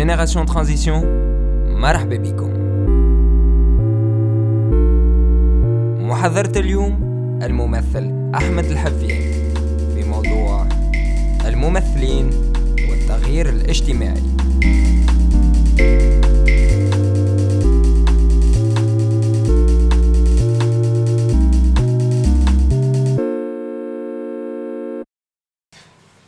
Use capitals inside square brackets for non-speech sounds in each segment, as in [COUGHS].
Génération Transition مرحبا بكم. محاضرة اليوم الممثل أحمد الحفيان بموضوع الممثلين والتغيير الاجتماعي.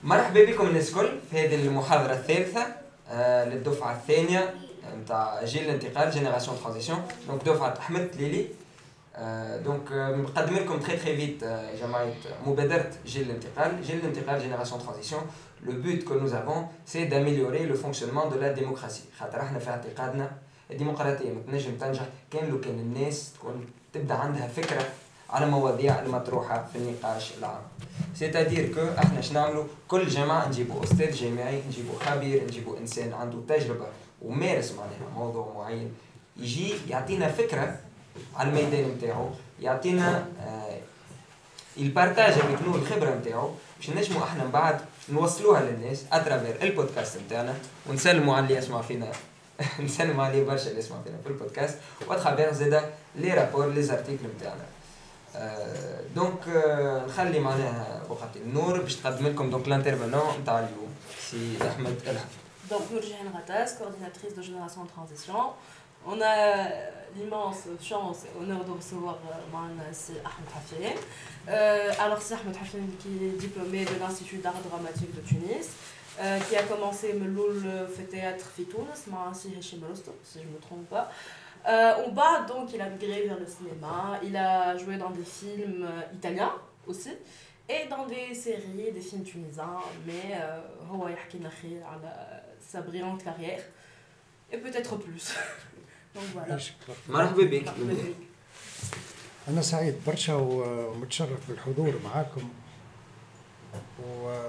مرحبا بكم الناس الكل في هذه المحاضرة الثالثة. آه، للدفعة الثانية نتاع جيل الانتقال génération transition donc دفعة أحمد تليلي donc نقدم لكم très très vite جماعة مبادرة جيل الانتقال جيل الانتقال génération transition le but que nous avons c'est d'améliorer le fonctionnement de la démocratie خاطر إحنا في اعتقادنا الديمقراطية ما تنجم تنجح كان لو كان الناس تكون تبدا عندها فكرة على مواضيع المطروحة في النقاش العام. c'est-à-dire que إحنا اش نعملوا كل جماعة نجيبوا أستاذ جامعي نجيبوا خبير نجيبوا إنسان عنده تجربة ومارس معناها موضوع معين يجي يعطينا فكرة على الميدان نتاعو يعطينا ي partage avec nous الخبرة نتاعو باش نجموا إحنا من بعد نوصلوها للناس à travers البودكاست نتاعنا ونسلموا على اللي يسمع فينا. [LAUGHS] نسلموا عليه برشا اللي يسمع فينا في البودكاست واترافير زادا لي رابور لي زارتيكل نتاعنا. دونك نخلي معناها وقت النور باش تقدم لكم دونك لانترفونون نتاع اليوم سي احمد الحف Donc, Nurjane Ratas, coordinatrice de Génération Transition. On a l'immense chance et honneur de recevoir euh, c'est Ahmed Hafien. Euh, alors, c'est Ahmed Hafien qui est diplômé de l'Institut d'art dramatique de Tunis, euh, qui a commencé Meloul fait théâtre Fitounes, si je ne me trompe pas. Euh, en bas, donc, il a migré vers le cinéma. Il a joué dans des films euh, italiens aussi et dans des séries, des films tunisiens. Mais euh, هو يحكي لنا خير على sa brillante carrière et peut-être plus. [LAUGHS] donc voilà. مرحبا بك مرحبا بك. أنا سعيد برشا ومتشرف بالحضور معاكم و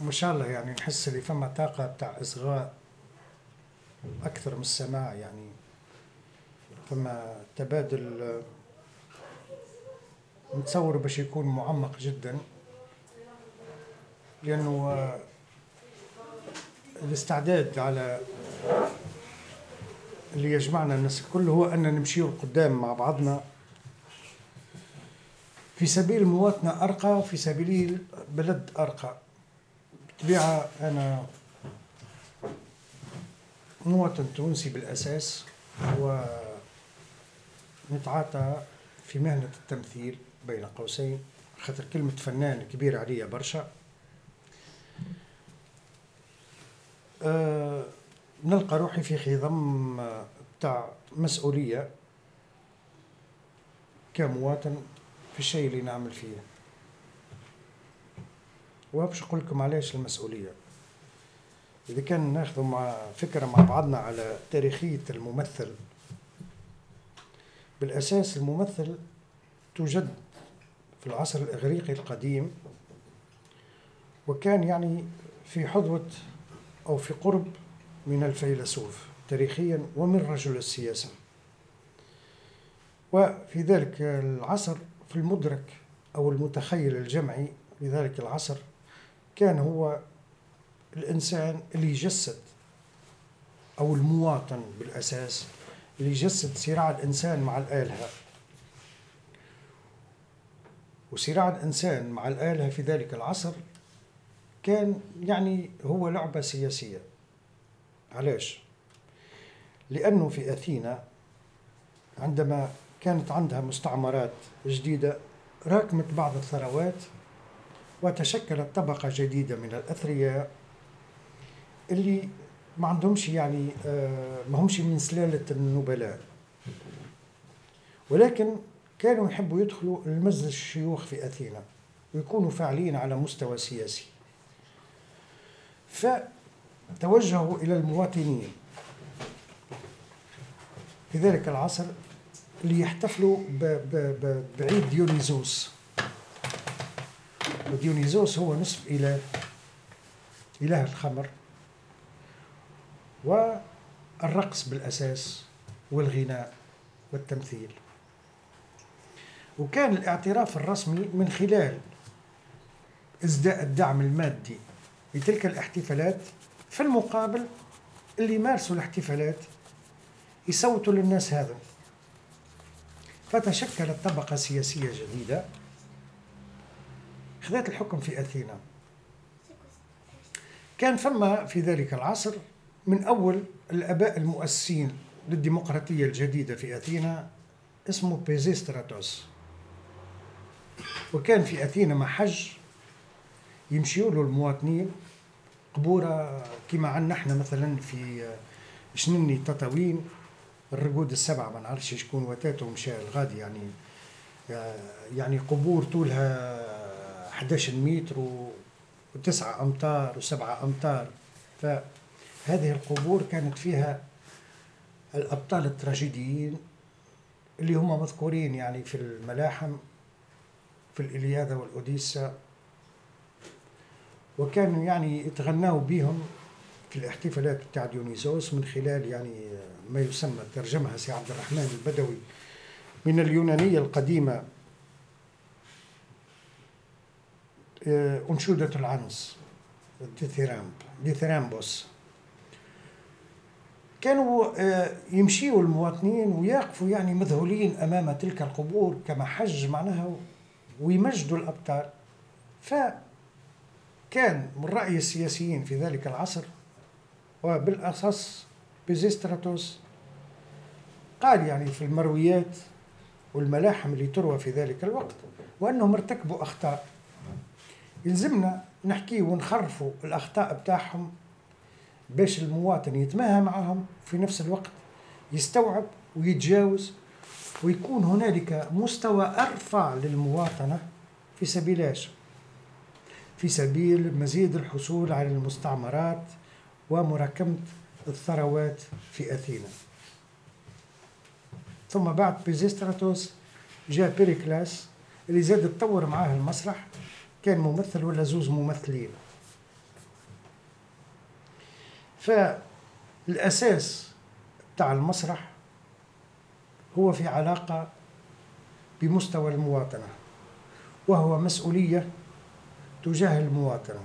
وإن شاء الله يعني نحس اللي فما طاقة بتاع إصغاء أكثر من السماع يعني. فما تبادل نتصور باش يكون معمق جدا لأنه الاستعداد على اللي يجمعنا الناس الكل هو أن نمشي قدام مع بعضنا. في سبيل مواطنة أرقى وفي سبيل بلد أرقى. بالطبيعة أنا مواطن تونسي بالأساس ونتعاطى في مهنة التمثيل بين قوسين خاطر كلمة فنان كبيرة عليا برشا. أه نلقى روحي في خضم بتاع مسؤولية كمواطن في الشيء اللي نعمل فيه. وباش نقول لكم علاش المسؤولية؟ إذا كان ناخذ مع فكرة مع بعضنا على تاريخية الممثل بالأساس الممثل توجد في العصر الإغريقي القديم وكان يعني في حظوة أو في قرب من الفيلسوف تاريخيا ومن رجل السياسة. وفي ذلك العصر في المدرك أو المتخيل الجمعي في ذلك العصر كان هو الإنسان اللي يجسد أو المواطن بالأساس اللي يجسد صراع الإنسان مع الآلهة وصراع الإنسان مع الآلهة في ذلك العصر كان يعني هو لعبة سياسية علاش؟ لأنه في أثينا عندما كانت عندها مستعمرات جديدة راكمت بعض الثروات وتشكلت طبقة جديدة من الأثرياء اللي ما عندهمش يعني آه، ما همش من سلالة النبلاء. ولكن كانوا يحبوا يدخلوا المجلس الشيوخ في أثينا ويكونوا فاعلين على مستوى سياسي. فتوجهوا إلى المواطنين. في ذلك العصر ليحتفلوا بعيد ديونيزوس. وديونيزوس هو نصف إله إله الخمر. والرقص بالأساس والغناء والتمثيل. وكان الاعتراف الرسمي من خلال ازداء الدعم المادي بتلك الاحتفالات في المقابل اللي يمارسوا الاحتفالات يصوتوا للناس هذا. فتشكلت طبقة سياسية جديدة خذت الحكم في أثينا. كان فما في ذلك العصر من أول الآباء المؤسسين للديمقراطية الجديدة في أثينا اسمه بيزيستراتوس. وكان في أثينا محج يمشيوا له المواطنين قبورة كما عندنا إحنا مثلا في شنني تطاوين الرقود السبعة ما نعرفش شكون وتاته ومشى الغادي يعني يعني قبور طولها 11 متر وتسعة أمتار وسبعة أمتار. فهذه القبور كانت فيها الأبطال التراجيديين اللي هم مذكورين يعني في الملاحم في الإلياذة والأوديسا وكانوا يعني يتغنوا بهم في الاحتفالات بتاع ديونيزوس من خلال يعني ما يسمى ترجمها سي عبد الرحمن البدوي من اليونانية القديمة آه، أنشودة العنز dithyrambe dithyrambos. كانوا آه، يمشيوا المواطنين ويقفوا يعني مذهولين أمام تلك القبور كما حج معناها ويمجدوا الأبطال. فكان من رأي السياسيين في ذلك العصر وبالأخص بيزيستراتوس قال يعني في المرويات والملاحم اللي تروى في ذلك الوقت وأنهم ارتكبوا أخطاء. يلزمنا نحكي ونخرفوا الأخطاء بتاعهم باش المواطن يتماهى معهم في نفس الوقت يستوعب ويتجاوز ويكون هنالك مستوى أرفع للمواطنة في سبيل إيش؟ في سبيل مزيد الحصول على المستعمرات ومراكمة الثروات في أثينا ثم بعد بيزيستراتوس جاء بيريكلاس اللي زاد تطور معاه المسرح كان ممثل ولا زوز ممثلين فالأساس بتاع المسرح هو في علاقة بمستوى المواطنة وهو مسؤولية تجاه المواطنة.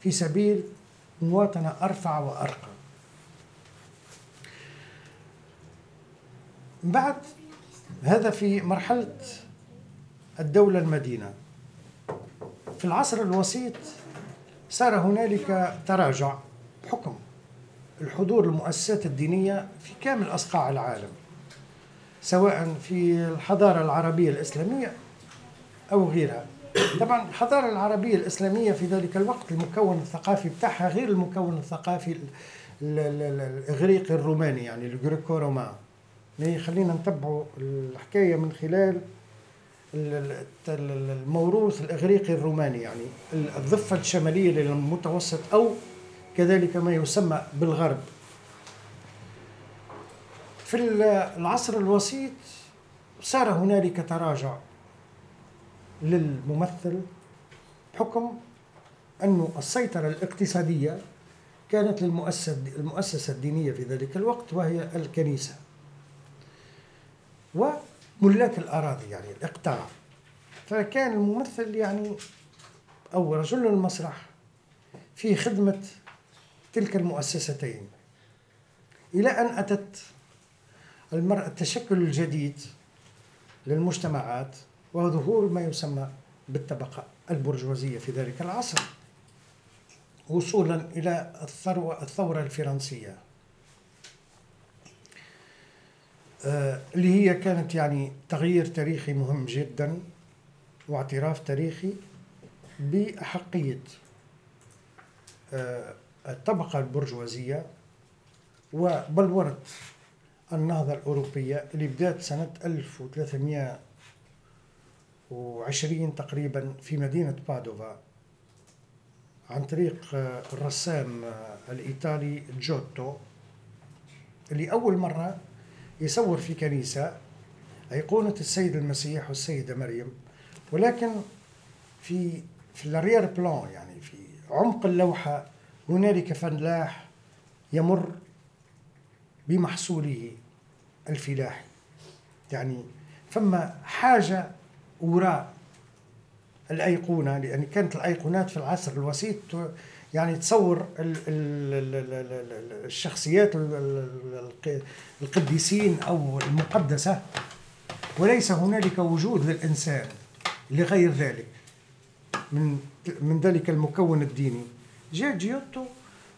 في سبيل مواطنة أرفع وأرقى. بعد هذا في مرحلة الدولة المدينة. في العصر الوسيط صار هنالك تراجع. حكم الحضور المؤسسات الدينية في كامل أصقاع العالم سواء في الحضارة العربية الإسلامية أو غيرها. طبعا الحضارة العربية الإسلامية في ذلك الوقت المكون الثقافي بتاعها غير المكون الثقافي الإغريقي الروماني يعني الجريكو رومان يعني خلينا نتبعوا الحكاية من خلال الموروث الإغريقي الروماني يعني الضفة الشمالية للمتوسط أو كذلك ما يسمى بالغرب. في العصر الوسيط صار هنالك تراجع للممثل حكم أن السيطرة الاقتصادية كانت للمؤسسة الدينية في ذلك الوقت وهي الكنيسة وملاك الأراضي يعني الإقطاع. فكان الممثل يعني أو رجل المسرح في خدمة تلك المؤسستين. إلى أن أتت المرأة التشكل الجديد للمجتمعات وظهور ما يسمى بالطبقة البرجوازية في ذلك العصر وصولا إلى الثروة الثورة الفرنسية. آه، اللي هي كانت يعني تغيير تاريخي مهم جدا واعتراف تاريخي بأحقية آه، الطبقة البرجوازية وبلورة النهضة الأوروبية اللي بدأت سنة 1320 تقريبا في مدينة بادوفا عن طريق آه، الرسام آه، الإيطالي جوتو اللي أول مرة يصور في كنيسة أيقونة السيد المسيح والسيدة مريم ولكن في في ال arrière-plan يعني في عمق اللوحة هنالك فلاح يمر بمحصوله الفلاحي يعني فما حاجة وراء الأيقونة لأن كانت الأيقونات في العصر الوسيط يعني تصور الشخصيات القديسين أو المقدسة. وليس هنالك وجود للإنسان لغير ذلك من من ذلك المكون الديني. جاء جيوتو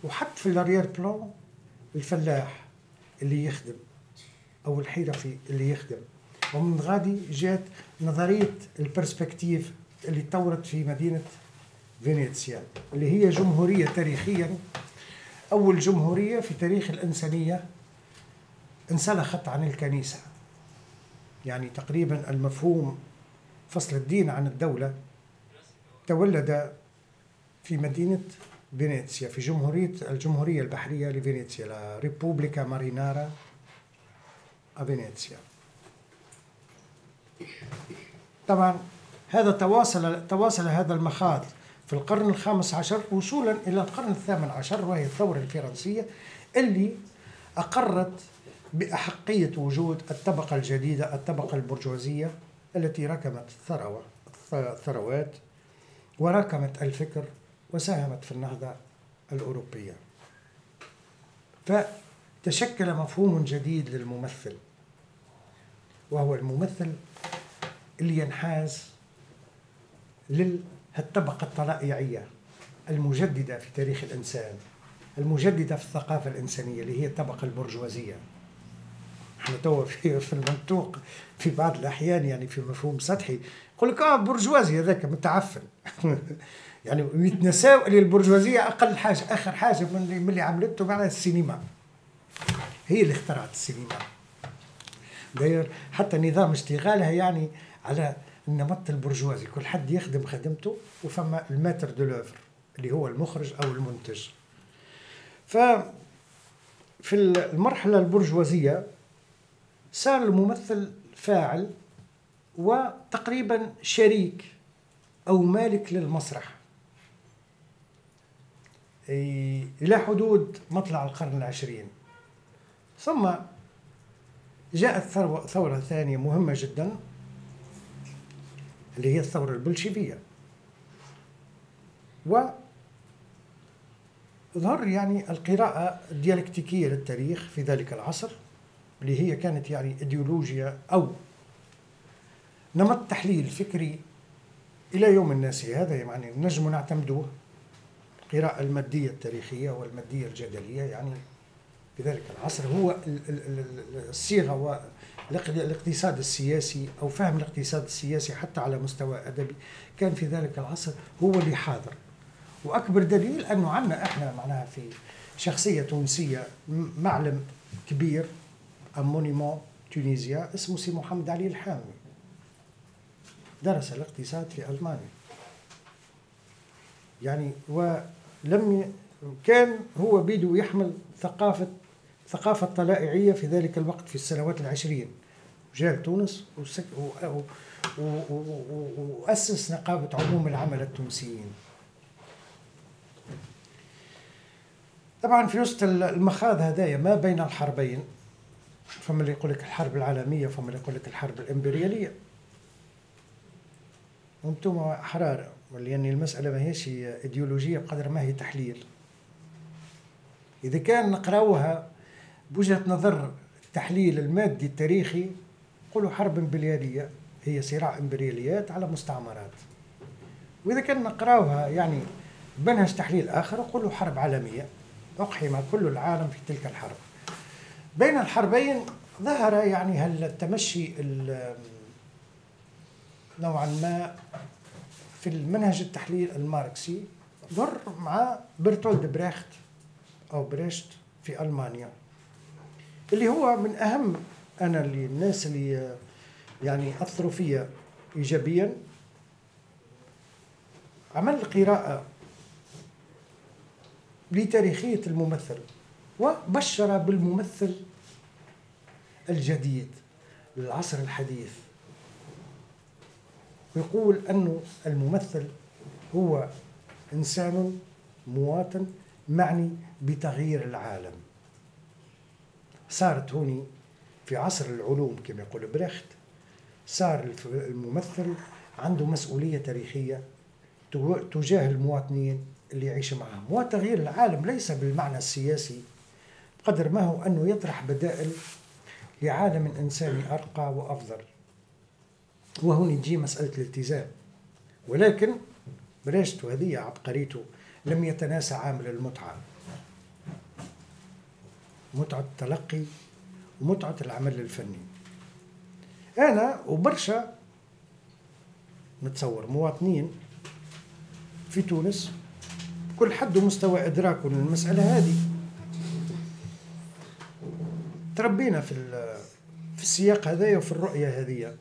وحط في ال arrière-plan الفلاح اللي يخدم أو الحرفي اللي يخدم. ومن غادي جات نظرية ال perspective اللي تطورت في مدينة فينيسيا اللي هي جمهورية تاريخيا. أول جمهورية في تاريخ الإنسانية انسلخت عن الكنيسة. يعني تقريبا المفهوم فصل الدين عن الدولة تولد في مدينة فينيسيا في جمهوريه الجمهورية البحرية لفينيسيا la repubblica marinara فينيسيا. طبعا هذا تواصل تواصل هذا المخاض في القرن الخامس عشر وصولا إلى القرن الثامن عشر وهي الثورة الفرنسية اللي أقرت بأحقية وجود الطبقة الجديدة الطبقة البرجوازية التي ركمت الثروة الثروات وركمت الفكر وساهمت في النهضة الأوروبية. فتشكل مفهوم جديد للممثل وهو الممثل اللي ينحاز للطبقة الطلائعية المجددة في تاريخ الإنسان المجددة في الثقافة الإنسانية اللي هي الطبقة البرجوازية. إحنا توا في في المنطوق في بعض الأحيان يعني في مفهوم سطحي يقول لك آه برجوازي هذاك متعفن. [LAUGHS] يعني يتنساو اللي البرجوازية أقل حاجة آخر حاجة من اللي, اللي عملته معناها السينما. هي اللي اخترعت السينما. داير حتى نظام اشتغالها يعني على النمط البرجوازي. كل حد يخدم خدمته وفما الماتر دو لوفر اللي هو المخرج أو المنتج. ف في المرحلة البرجوازية صار الممثل فاعل وتقريبا شريك أو مالك للمسرح. إلى حدود مطلع القرن العشرين. ثم جاءت ثورة ثانية مهمة جدا اللي هي الثورة البلشيفية و ظهر يعني القراءة الديالكتيكية للتاريخ في ذلك العصر اللي هي كانت يعني إيديولوجيا أو نمط تحليل فكري إلى يوم الناس. هذا يعني نجم نعتمدوه القراءة المادية التاريخية والمادية الجدلية يعني في ذلك العصر هو الصيغة والاقتصاد السياسي أو فهم الاقتصاد السياسي حتى على مستوى أدبي. كان في ذلك العصر هو اللي حاضر. وأكبر دليل أنه عندنا إحنا معناها في شخصية تونسية معلم كبير monument tunisien اسمه سي محمد علي الحامي. درس الاقتصاد في ألمانيا. يعني ولم كان هو بيدو يحمل ثقافة الثقافة الطلائعية في ذلك الوقت في السنوات العشرين. جاء تونس وسك وأسس نقابة عموم العمل التونسيين. طبعا في وسط المخاض هدايا ما بين الحربين فما اللي يقول لك الحرب العالمية فما اللي يقول لك الحرب الإمبريالية. وأنتم أحرار لأن المسألة ما هيش إيديولوجية بقدر ما هي تحليل. إذا كان نقراوها بوجهة نظر التحليل المادي التاريخي نقولوا حرب إمبريالية هي صراع إمبرياليات على مستعمرات. وإذا كان نقراوها يعني بمنهج تحليل آخر نقولوا حرب عالمية أقحم كل العالم في تلك الحرب. بين الحربين ظهر يعني هل التمشي نوعا ما في المنهج التحليل الماركسي ظهر مع برتولد بريخت أو بريشت في ألمانيا. اللي هو من أهم أنا اللي الناس اللي يعني أثروا فيا ايجابيا. عمل قراءه لتاريخية الممثل وبشر بالممثل الجديد للعصر الحديث. يقول أنه الممثل هو إنسان مواطن معني بتغيير العالم. صارت هوني في عصر العلوم كما يقول بريخت. صار الممثل عنده مسؤولية تاريخية تجاه المواطنين اللي يعيش معهم وتغيير العالم ليس بالمعنى السياسي قدر ما هو أنه يطرح بدائل لعالم إنساني أرقى وأفضل. وهون تجي مسألة الالتزام. ولكن بريشته هذه عبقريته لم يتناسى عامل المتعة متعة التلقي ومتعة العمل الفني. أنا وبرشا نتصور مواطنين في تونس كل حد مستوى إدراكه للمسألة هذه. تربينا في في السياق هذايا وفي الرؤية هذه.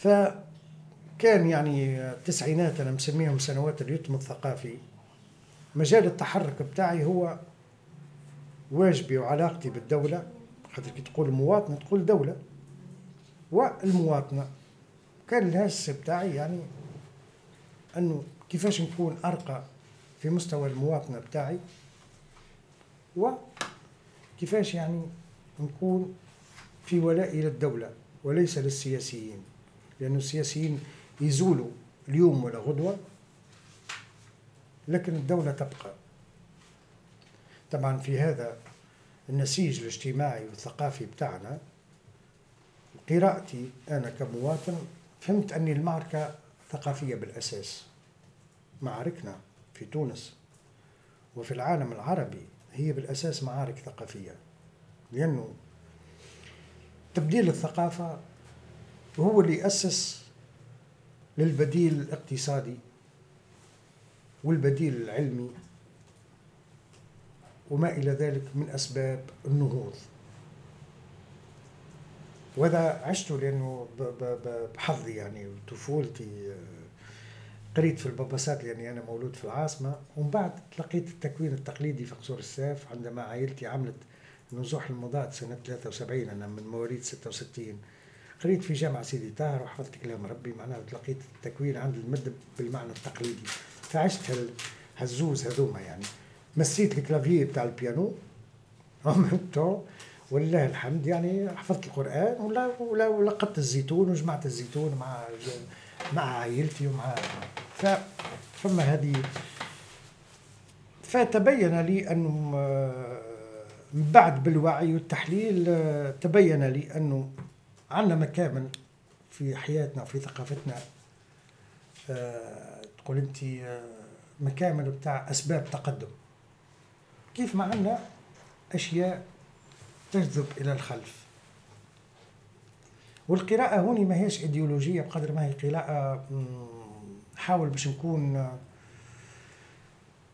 فكان يعني التسعينات أنا مسميهم سنوات اليتم الثقافي. مجال التحرك بتاعي هو واجبي وعلاقتي بالدولة. خاطر كي تقول مواطنة تقول دولة. والمواطنة كان الهاجس بتاعي يعني أنه كيفاش نكون أرقى في مستوى المواطنة بتاعي وكيفاش يعني نكون في ولائي للدولة وليس للسياسيين. لأن السياسيين يزولوا اليوم ولا غدوة لكن الدولة تبقى. طبعا في هذا النسيج الاجتماعي والثقافي بتاعنا قراءتي أنا كمواطن فهمت أني المعركة ثقافية بالأساس. معاركنا في تونس وفي العالم العربي هي بالأساس معارك ثقافية لأنه تبديل الثقافة هو اللي أسس للبديل الاقتصادي والبديل العلمي وما إلى ذلك من أسباب النهوض. وهذا عشته لأنه بحظي يعني طفولتي قريت في الباباسات لأني أنا مولود في العاصمة. ومن بعد تلقيت التكوين التقليدي في قصور الساف عندما عائلتي عملت نزوح المضاد سنة 73 أنا من مواليد 66 قريت في جامعة سيدي طاهر وحفظت كلام ربي معناها تلقيت التكوين عند المد بالمعنى التقليدي. فعشت هالزوز هذوما يعني. مسيت الكلافيي بتاع البيانو. [LAUGHS] ان ولله الحمد يعني حفظت القرآن ولا ولا ولقطت الزيتون وجمعت الزيتون مع مع عائلتي ومع ف فما هذه فتبين لي أنه آه، من بعد بالوعي والتحليل آه، تبين لي أنه عندنا مكامن في حياتنا وفي ثقافتنا. آه، تقول أنت مكامن بتاع أسباب تقدم. كيف ما عندنا أشياء تجذب إلى الخلف. والقراءة هوني ما هيش إيديولوجية بقدر ما هي قراءة حاول باش نكون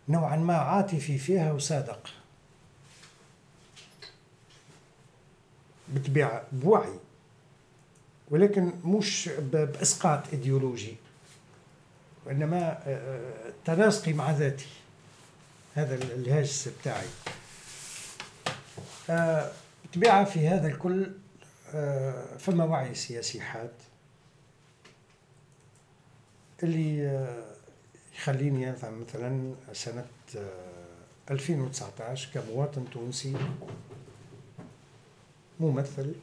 نوعا ما عاطفي فيها وصادق. بطبيعة بوعي. ولكن مش بإسقاط إيديولوجي وإنما آه، آه، تناسقي مع ذاتي. هذا الهاجس بتاعي. آه طبيعة في هذا الكل آه فما وعي سياسي حاد. اللي آه يخليني مثلا سنة آه 2019 كمواطن تونسي ممثل.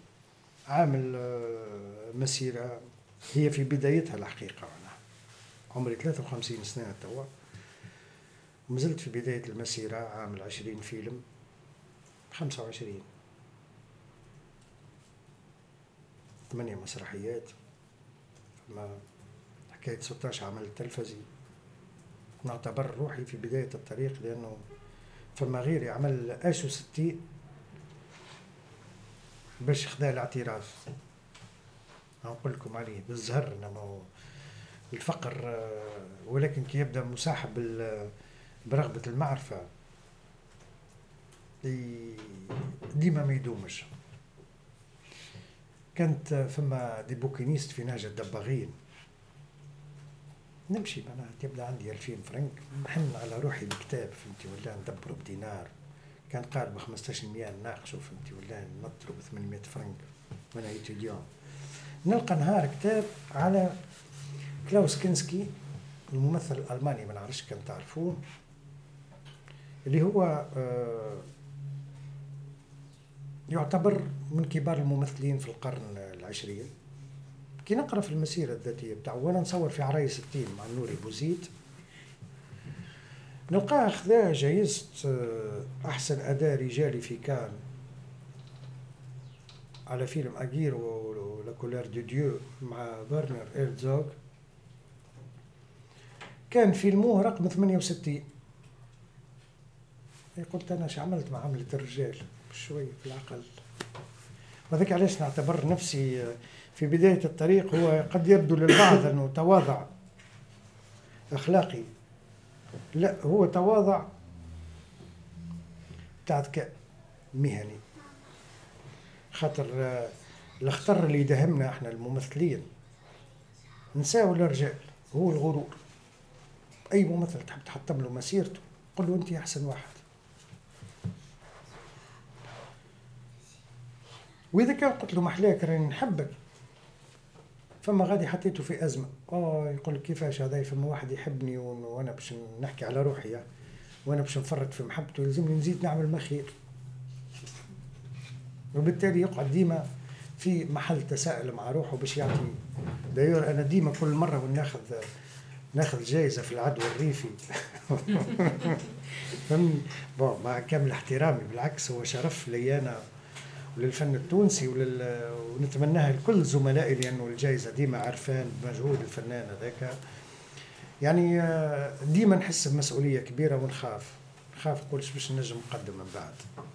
عامل آه مسيرة هي في بدايتها الحقيقة. أنا عمري 53 سنة توا. مازلت في بداية المسيرة عامل عشرين فيلم خمسة وعشرين. ثمانية مسرحيات. ثم حكاية 16 عمل تلفزي. نعتبر روحي في بداية الطريق لأنه فما غيري عمل آشو ستي باش خدا الاعتراف. نقول لكم عليه بالزهر إنما الفقر ولكن كي يبدأ مصاحب برغبة المعرفة ديما ما يدومش. كانت فما des bouquinistes في نهج الدباغين نمشي معناها تبدأ عندي 2000 فرنك نحن على روحي بكتاب فهمتي ولا ندبروا بدينار. كان قال ب 15 ناقشوا فهمتي ولا نطلب 800 فرنك وأنا اليوم. نلقى نهار كتاب على كلاوس كينسكي الممثل الألماني ما نعرفش كان تعرفوه اللي هو آه، يعتبر من كبار الممثلين في القرن العشرين. كي نقرأ في المسيرة الذاتية بتاعه وأنا نصور في عرايس الطين مع النوري بوزيد نلقاه خذا جايزة آه، أحسن أداء رجالي في كان. على فيلم Aguirre ou la colère de Dieu مع فرنر هرزوغ كان فيلموه رقم 68 قلت أنا شو عملت مع عملة الرجال؟ شوي في العقل. وذلك علاش نعتبر نفسي آه، في بداية الطريق هو قد يبدو للبعض أنه تواضع أخلاقي. لا هو تواضع بتاع مهني. خاطر آه، الخطر اللي يدهمنا إحنا الممثلين. نساو الرجال هو الغرور. أي ممثل تحب تحطم له مسيرته قل له أنت أحسن واحد. وإذا كان قلت له محلاك راني نحبك. فما غادي حطيته في أزمة. آه يقول لك كيفاش هذا فما واحد يحبني وأنا باش نحكي على روحي يعني. وأنا باش نفرط في محبته يلزمني نزيد نعمل ما خير وبالتالي يقعد ديما في محل تساؤل مع روحه باش يعطي. داير أنا ديما كل مرة وناخذ ناخذ جائزه في العدو الريفي. [LAUGHS] فهمني بون مع كامل احترامي بالعكس هو شرف لي أنا. وللفن التونسي ولل... ونتمناها لكل زملائي لأنه الجائزة ديما عرفان بمجهود الفنان هذاك. يعني آه، ديما نحس بمسؤولية كبيرة ونخاف. نخاف نقولش باش نجم نقدم من بعد.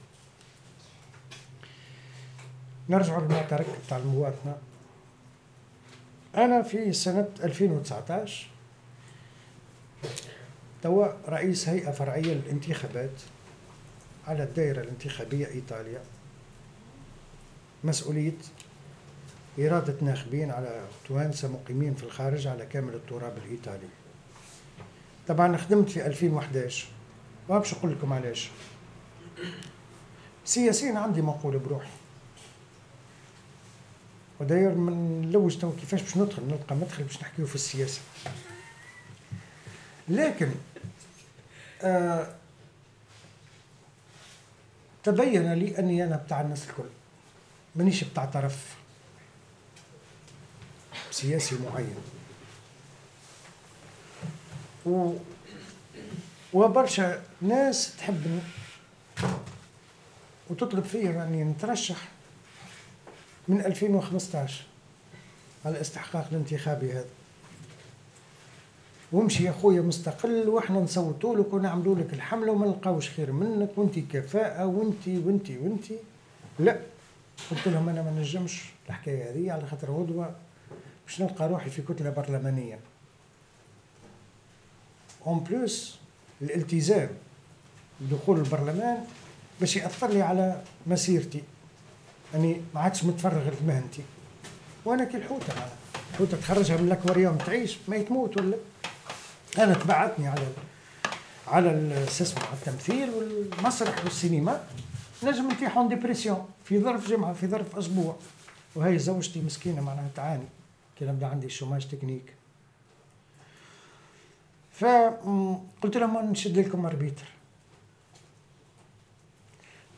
نرجع للمعترك بتاع المواطنة. أنا في سنة 2019 توا رئيس هيئة فرعية للانتخابات على الدائرة الانتخابية إيطاليا. مسؤولية إرادة ناخبين على توانسة مقيمين في الخارج على كامل التراب الإيطالي. طبعا خدمت في 2011 ما نقول لكم علاش. سياسيا عندي مقولة بروحي. وداير من نلوج تو كيفاش باش ندخل؟ نلقى مدخل باش نحكيو في السياسة. لكن آه تبين لي أني أنا بتاع الناس الكل. مانيش بتاع طرف. سياسي معين. و وبرشا ناس تحبني. وتطلب فيا أني نترشح من 2015 على الاستحقاق الانتخابي هذا. وامشي يا خويا مستقل وإحنا نصوتوا لك ونعملوا لك الحملة وما نلقاوش خير منك وانت كفاءة وانت وانت وانت. لا. قلت لهم أنا ما نجمش الحكاية هذه على خاطر غدوة باش نلقى روحي في كتلة برلمانية. en plus الالتزام بدخول البرلمان باش يأثر لي على مسيرتي. أني ما عادش متفرغ لمهنتي. وأنا كي الحوته معنا الحوته تخرجها من الاكواريوم تعيش ما يتموت ولا. أنا تبعتني على على اسمه التمثيل والمسرح والسينما. نجم نطيح en dépression في ظرف جمعة في ظرف أسبوع. وهي زوجتي مسكينة معناها تعاني. كي نبدأ عندي شوماج تكنيك. فقلت لهم نشد لكم أربيتر.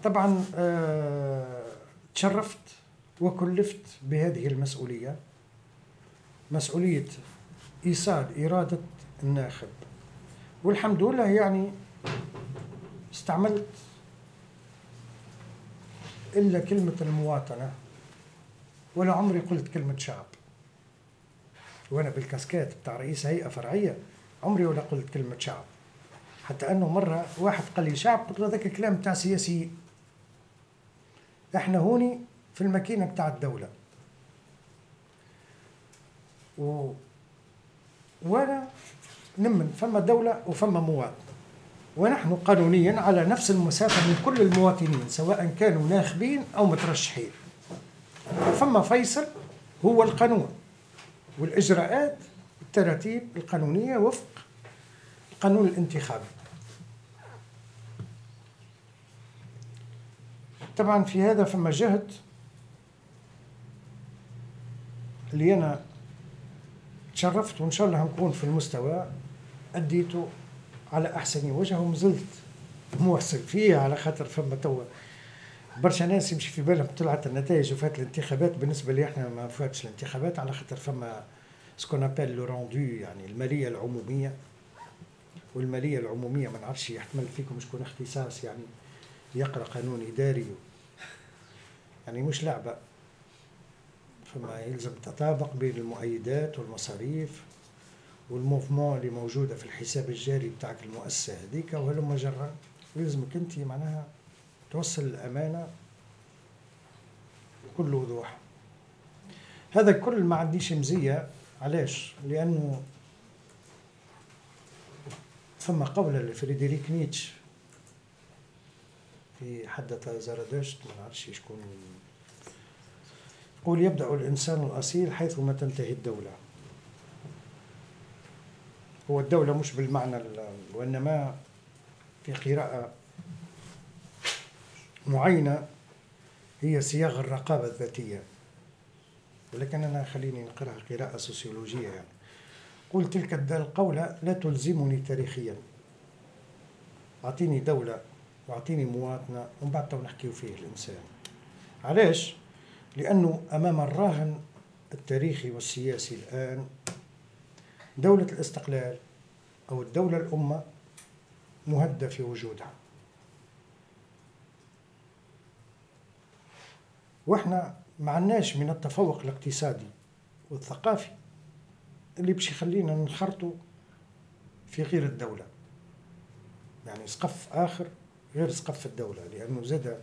طبعا آه تشرفت وكلفت بهذه المسؤولية. مسؤولية إيصال إرادة الناخب. والحمد لله يعني استعملت إلا كلمة المواطنة. ولا عمري قلت كلمة شعب. وأنا بالكاسكات بتاع رئيس هيئة فرعية عمري ولا قلت كلمة شعب. حتى أنه مرة واحد قال لي شعب قلت له ذاك الكلام بتاع سياسيين إحنا هوني في الماكينة بتاع الدولة. و... وأنا نمن فما دولة وفما مواطن ونحن قانونيا على نفس المسافة من كل المواطنين سواء كانوا ناخبين أو مترشحين. فما فيصل هو القانون والإجراءات التراتيب القانونية وفق القانون الانتخابي طبعا في هذا فما جهد اللي أنا تشرفت وإن شاء الله هنكون في المستوى أديته على أحسن وجه ومازلت موصل فيه على خاطر فما توا برشا ناس يمشي في بالهم طلعت النتائج وفات الانتخابات. بالنسبة لي إحنا ما فاتش الانتخابات على خاطر فما ce qu'on appelle le rendu يعني المالية العمومية. والمالية العمومية ما نعرفش يحتمل فيكم شكون اختصاص يعني يقرأ قانون إداري. يعني مش لعبة. فما يلزم تطابق بين المؤيدات والمصاريف. والموفمون اللي موجودة في الحساب الجاري بتاعك المؤسسة هذيك وهلما جرا يلزمك أنت معناها توصل الأمانة بكل وضوح. هذا كل ما عنديش مزية. علاش؟ لأنه ثم قولة لفريدريك نيتش في حدث زرادشت ما نعرفش شكون. يقول يبدأ الإنسان الأصيل حيثما تنتهي الدولة. هو الدولة مش بالمعنى وإنما في قراءة معينة هي صياغ الرقابة الذاتية. ولكن أنا خليني نقرأها قراءة سوسيولوجية يعني. قل تلك القولة لا تلزمني تاريخيا. أعطيني دولة وأعطيني مواطنة ومن بعد تو نحكيو فيه الإنسان. علاش؟ لأنه أمام الراهن التاريخي والسياسي الآن دولة الاستقلال أو الدولة الأمة مهدة في وجودها. وإحنا ما عندناش من التفوق الاقتصادي والثقافي اللي باش يخلينا ننخرطوا في غير الدولة. يعني سقف آخر غير سقف الدولة لأنه زاد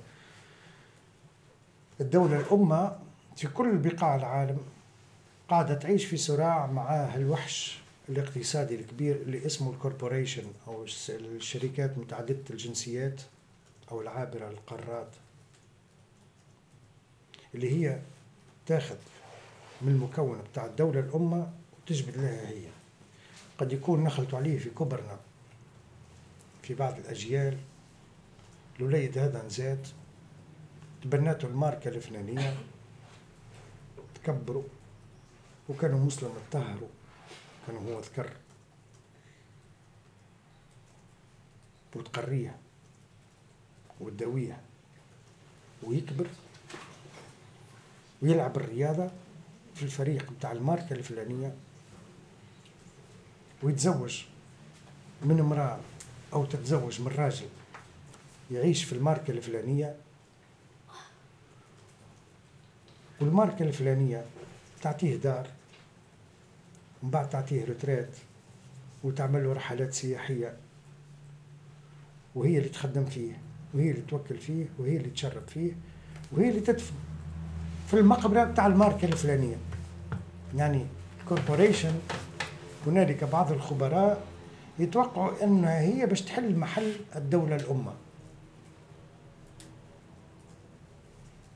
الدولة الأمة في كل بقاع العالم قاعدة تعيش في صراع مع الوحش الاقتصادي الكبير اللي اسمه الكوربوريشن أو الشركات متعددة الجنسيات أو العابرة للقارات اللي هي تاخذ من المكون بتاع الدولة الأمة وتجبد لها هي. قد يكون نخلت عليه في كبرنا في بعض الأجيال الوليد هذا نزاد تبناته الماركة الفلانية تكبروا. وكانوا مسلم اتطهروا كانوا هو ذكر وتقريه وتداويه ويكبر. ويلعب الرياضة في الفريق بتاع الماركة الفلانية. ويتزوج من امرأة أو تتزوج من راجل يعيش في الماركة الفلانية. والماركة الفلانية تعطيه دار. ومن بعد تعطيه رترات وتعمل له رحلات سياحية. وهي اللي تخدم فيه وهي اللي توكل فيه وهي اللي تشرب فيه وهي اللي تدفن في المقبرة بتاع الماركة الفلانية. يعني corporation هنالك بعض الخبراء يتوقعوا أنها هي باش تحل محل الدولة الأمة.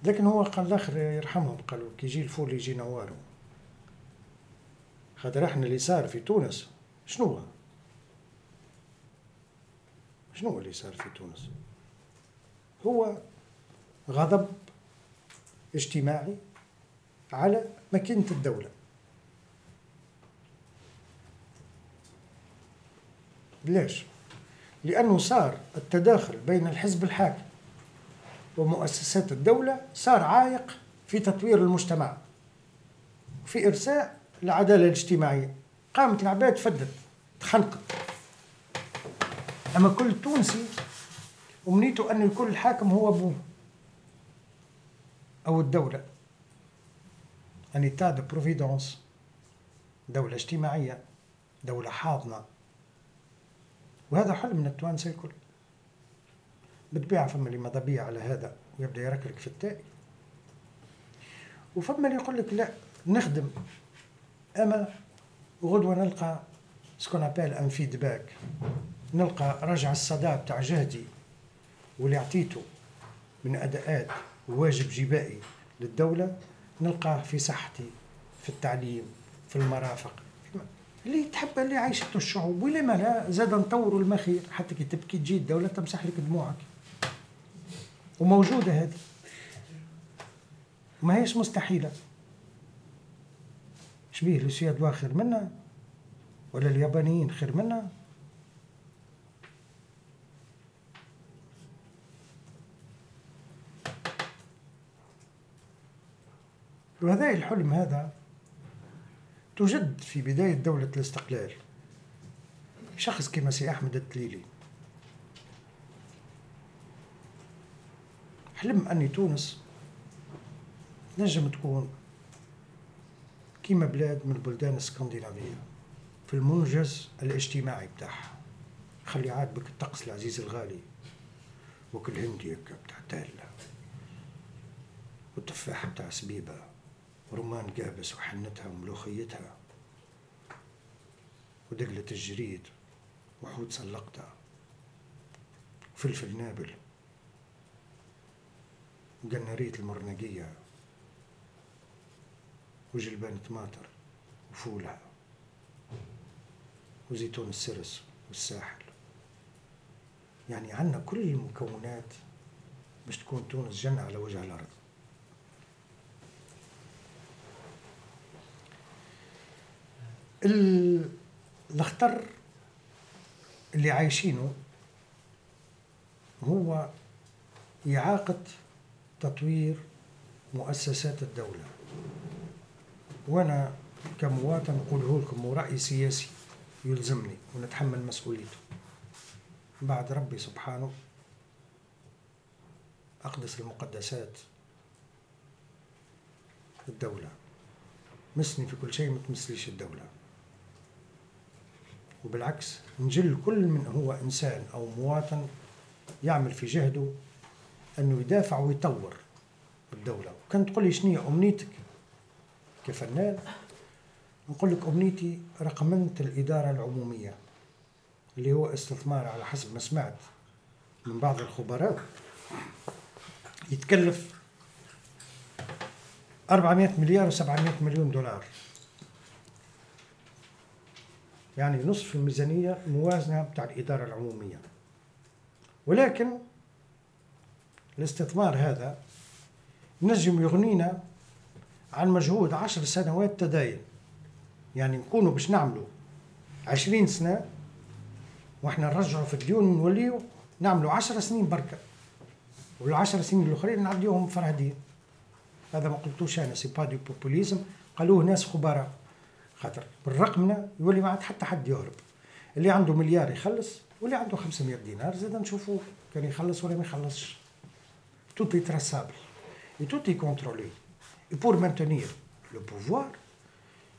لكن هو قال الآخر يرحمهم قالوا كي يجي الفول يجي نواره خاطر إحنا اللي صار في تونس شنو هو؟ شنو اللي صار في تونس؟ هو غضب اجتماعي على مكينة الدولة ليش؟ لأنه صار التداخل بين الحزب الحاكم ومؤسسات الدولة صار عائق في تطوير المجتمع في إرساء العدالة الاجتماعية. قامت العباد فدت تخنقت. أما كل تونسي أمنيته أن يكون الحاكم هو أبوه أو الدولة. un État de providence دولة اجتماعية دولة حاضنة. وهذا حلم من التوانسة الكل. بالطبيعة فما اللي ماذا على هذا ويبدأ يركرك في التاء. وفما اللي يقول لك لا نخدم. أما غدوة نلقى سكون ابيل ان فيدباك نلقى رجع الصدى بتاع جهدي واللي عطيته من أداءات وواجب جبائي للدولة نلقاه في صحتي في التعليم في المرافق. اللي تحب اللي عايشته الشعوب ولما لا زاد نطوروا المخير. حتى كي تبكي تجي الدولة تمسح لك دموعك. وموجودة هذه. ما هيش مستحيلة. شبيه السيادوا خير منا ولا اليابانيين خير منا؟ وهذا الحلم هذا تجد في بداية دولة الاستقلال. شخص كما سي أحمد التليلي. حلم اني تونس نجم تكون كيما بلاد من البلدان الاسكندنافية في المنجز الاجتماعي بتاعها. خلي عاجبك الطقس العزيز الغالي وكل هندي هكا بتاع تالة والتفاح بتاع سبيبة رمان قابس وحنتها وملوخيتها ودقلة الجريد وحوت سلقتها وفلفل نابل وقنارية المرنقية. وجلبان طماطر وفولها وزيتون السرس والساحل. يعني عندنا كل المكونات باش تكون تونس جنة على وجه الأرض. الخطر اللي عايشينه هو إعاقة تطوير مؤسسات الدولة. وأنا كمواطن أقوله لكم ورأي سياسي يلزمني ونتحمل مسؤوليته. بعد ربي سبحانه أقدس المقدسات الدولة. مسني في كل شيء ما تمسليش الدولة. وبالعكس نجل كل من هو إنسان أو مواطن يعمل في جهده أنه يدافع ويطور الدولة. وكان تقول لي شنو أمنيتك؟ كفنان نقول لك أمنيتي رقمنة الإدارة العمومية اللي هو استثمار على حسب ما سمعت من بعض الخبراء. يتكلف 400 مليار و700 مليون دولار. يعني نصف الميزانية الموازنة بتاع الإدارة العمومية. ولكن الاستثمار هذا نجم يغنينا عن مجهود عشر سنوات تداين. يعني نكونوا باش نعملوا عشرين سنة وإحنا نرجعوا في الديون نوليو نعملوا عشر سنين بركة. والعشر سنين الأخرين نعديوهم فرهدين. هذا ما قلتوش أنا سي با دي بوبوليزم قالوه ناس خبراء. خاطر بالرقمنا يولي ما عاد حتى حد يهرب. اللي عنده مليار يخلص واللي عنده 500 دينار زاد نشوفوه. كان يخلص ولا ما يخلصش. Et tout est contrôlé. Et pour maintenir le pouvoir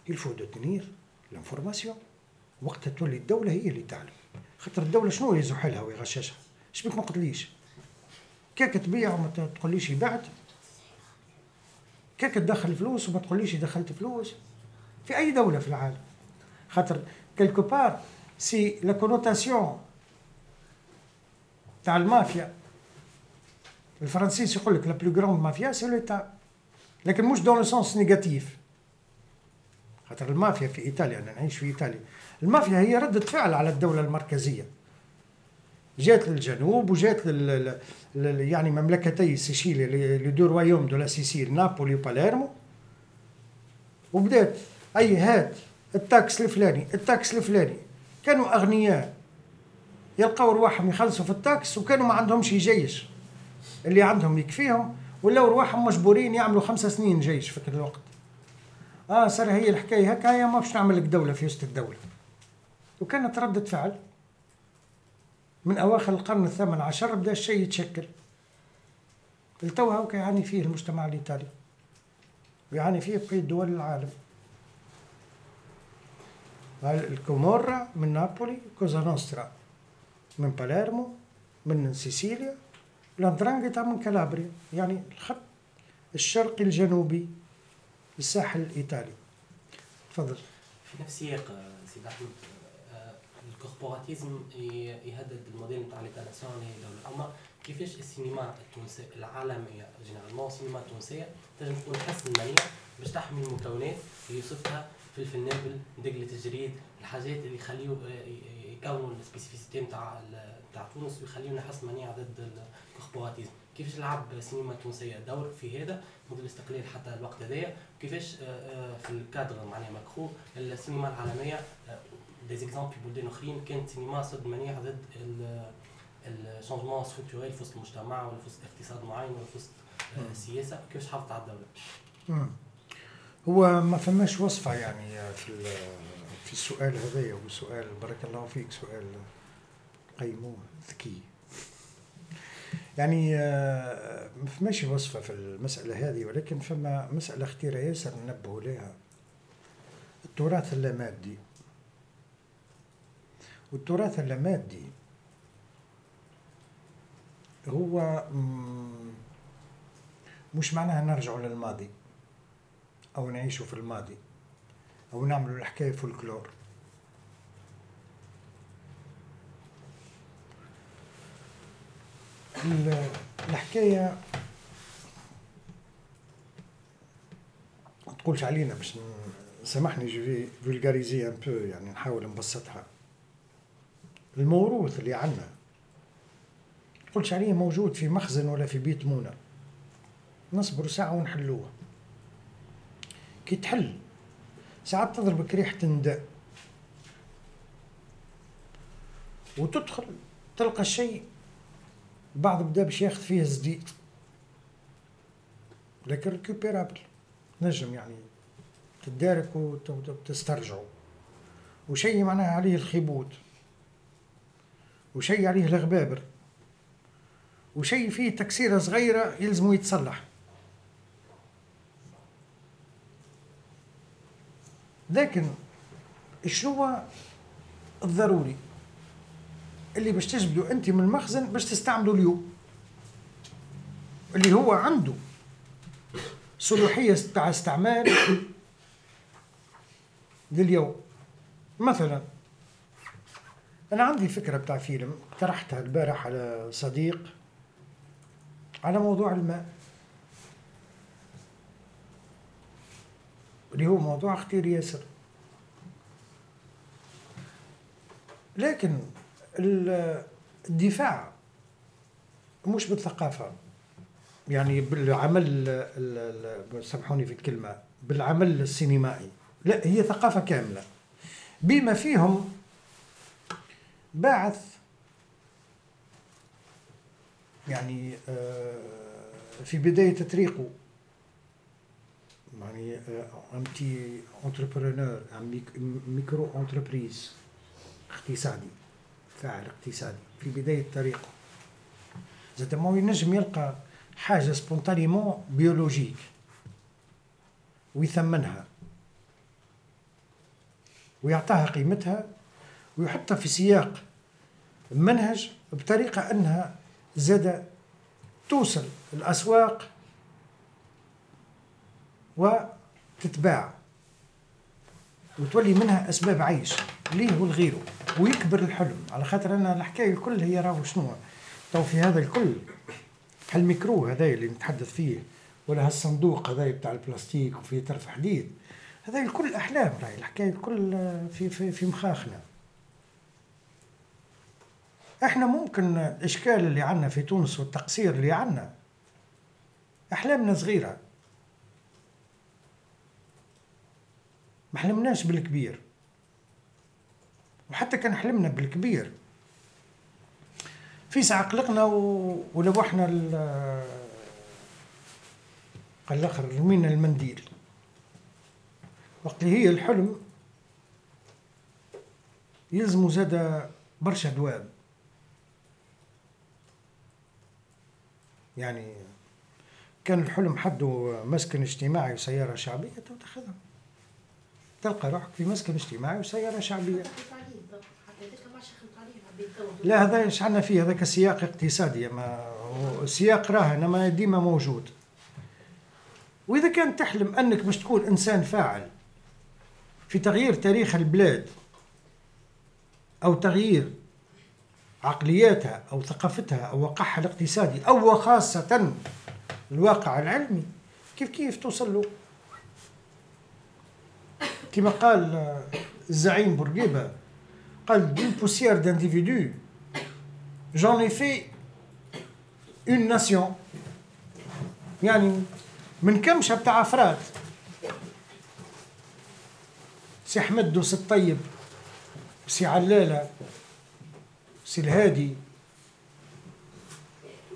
il faut détenir l'information. وقتها تولي الدولة هي اللي تعلم. خاطر الدولة شنو يزحلها ويغششها إيش بك ما قلتليش. كيك تبيع وما تقوليش بعت كيك تدخل فلوس وما تقوليش دخلت فلوس. في أي دولة في العالم. خاطر quelque part c'est la connotation تاع المافيا الفرنسيس يقول لك la plus grande mafia c'est l'État لكن مش dans un sens négatif. خاطر المافيا في إيطاليا أنا نعيش في إيطاليا. المافيا هي ردة فعل على الدولة المركزية. جات للجنوب وجات لل... لل... يعني مملكتي سيشيليا les deux royaumes de la Sicile نابولي وباليرمو. وبدات أي هات ال taxe الفلاني ال taxe الفلاني. كانوا أغنياء. يلقاو رواحهم يخلصوا في ال taxe وكانوا ما عندهمش جيش. اللي عندهم يكفيهم ولاو رواحهم مجبورين يعملوا خمسة سنين جيش في كل الوقت آه صار هي الحكاية هكا هي ما باش نعمل لك دولة في وسط الدولة. وكانت ردة فعل. من أواخر القرن الثامن عشر بدأ الشيء يتشكل. التوها وكيعاني فيه المجتمع الإيطالي. ويعاني فيه بقية دول العالم. الكومورا من نابولي كوزا نوسترا من باليرمو من سيسيليا؟ لاندرانجيتا من كالابريا يعني الخط الشرقي الجنوبي للساحل الإيطالي. تفضل. في نفس السياق سيد أحمد ال corporatisme يهدد الموديل نتاع l'État national الدولة أما كيفاش السينما التونسية العالمية généralement السينما التونسية تنجم تكون حصن المنيع باش تحمي المكونات اللي يوصفها فلفل نابل دقلة الجريد الحاجات اللي يخليو يكونوا ال spécificités نتاع نتاع تونس ويخليونا حصن منيع ضد ال corporatisme كيفاش لعب السينما التونسية؟ دور في هذا منذ الاستقلال حتى الوقت هذايا وكيفاش في الكادر معناها macro السينما العالمية des exemples في بلدان اخرين كانت سينما سد منيع ضد ال changement structurel في وسط المجتمع ولا في وسط اقتصاد معين ولا في وسط السياسة كيفاش حافظت على الدولة؟ هو ما فماش وصفة يعني في في السؤال هذايا وسؤال بارك الله فيك سؤال قيموه ذكي. يعني آه، ما فماش وصفة في المسألة هذه ولكن فما مسألة اختيرة ياسر ننبهوا لها التراث اللامادي. والتراث اللامادي هو مش معناها نرجع للماضي أو نعيش في الماضي أو نعمل الحكاية فولكلور. الحكاية تقولش علينا باش سامحني je vulgarise un peu يعني نحاول نبسطها. الموروث اللي عندنا. تقولش عليه موجود في مخزن ولا في بيت مونة. نصبر ساعة ونحلوه كي تحل ساعات تضربك ريحة ندى وتدخل تلقى الشيء بعض بدا باش ياخذ فيه صديد لكن récupérable نجم يعني تدارك وتسترجعه. وشيء معناها عليه الخيبوت وشيء عليه الغبابر. وشيء فيه تكسيرة صغيرة يلزمو يتصلح. لكن شنو الضروري؟ اللي باش تجبدوا انت من المخزن باش تستعملوا اليوم. اللي هو عنده صلوحيه تاع استعمال لليوم. مثلا أنا عندي فكرة بتاع فيلم طرحتها البارح على صديق على موضوع الماء. اللي هو موضوع اختيار ياسر. لكن الدفاع مش بالثقافة. يعني بالعمل سامحوني في الكلمة بالعمل السينمائي. لا هي ثقافة كاملة. بما فيهم باعث يعني آه، في بداية طريقه يعني un petit entrepreneur micro-entreprise اقتصادي. فاعل اقتصادي في بداية طريقه زاد ما ينجم يلقى حاجة spontanément biologique ويثمنها. ويعطاها قيمتها. ويحطها في سياق منهج بطريقة أنها زاد توصل الأسواق وتتباع. وتولي منها أسباب عيش. ليه ولغيره ويكبر الحلم. على خاطر أنا الحكاية الكل هي راهو شنو؟ تو في هذا الكل هالميكرو هذا اللي نتحدث فيه ولا هالصندوق هذا بتاع البلاستيك وفيه طرف حديد هذا الكل أحلام راهي. الحكاية الكل في في في مخاخنا. إحنا ممكن الإشكال اللي عندنا في تونس والتقصير اللي عندنا أحلامنا صغيرة. ما حلمناش بالكبير. وحتى كان حلمنا بالكبير. في ساعة قلقنا و... ولوحنا ال... قال الآخر رمينا المنديل. وقت هي الحلم يلزمو زاد برشا دواب يعني كان الحلم حده مسكن اجتماعي وسيارة شعبية تاخذها. تلقى روحك في مسكن اجتماعي وسيارة شعبية. لا هذا إيش عندنا فيه هذاك سياق اقتصادي ما سياق راهن ما ديما موجود. وإذا كان تحلم أنك باش تكون إنسان فاعل في تغيير تاريخ البلاد أو تغيير عقلياتها أو ثقافتها أو وقعها الاقتصادي أو وخاصه الواقع العلمي كيف كيف توصل له؟ كما قال الزعيم بورقيبة d'une poussière d'individus. J'en ai fait une nation. يعني من كمشة بتاع أفراد سي أحمد وسي الطيب سي علالة سي الهادي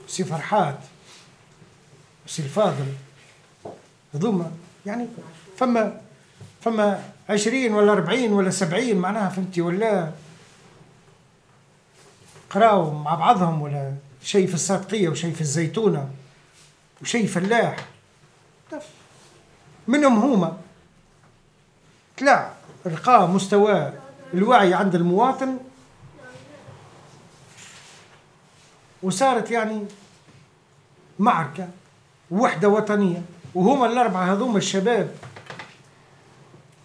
سي فرحات سي الفاضل هذوما يعني فما فما عشرين ولا أربعين ولا سبعين معناها فهمتي؟ ولا قراوا مع بعضهم ولا شيء في الصادقية وشيء في الزيتونة وشيء فلاح. منهم هما طلع رقى مستوى الوعي عند المواطن وصارت يعني معركة وحدة وطنية. وهما الأربعة هذوما الشباب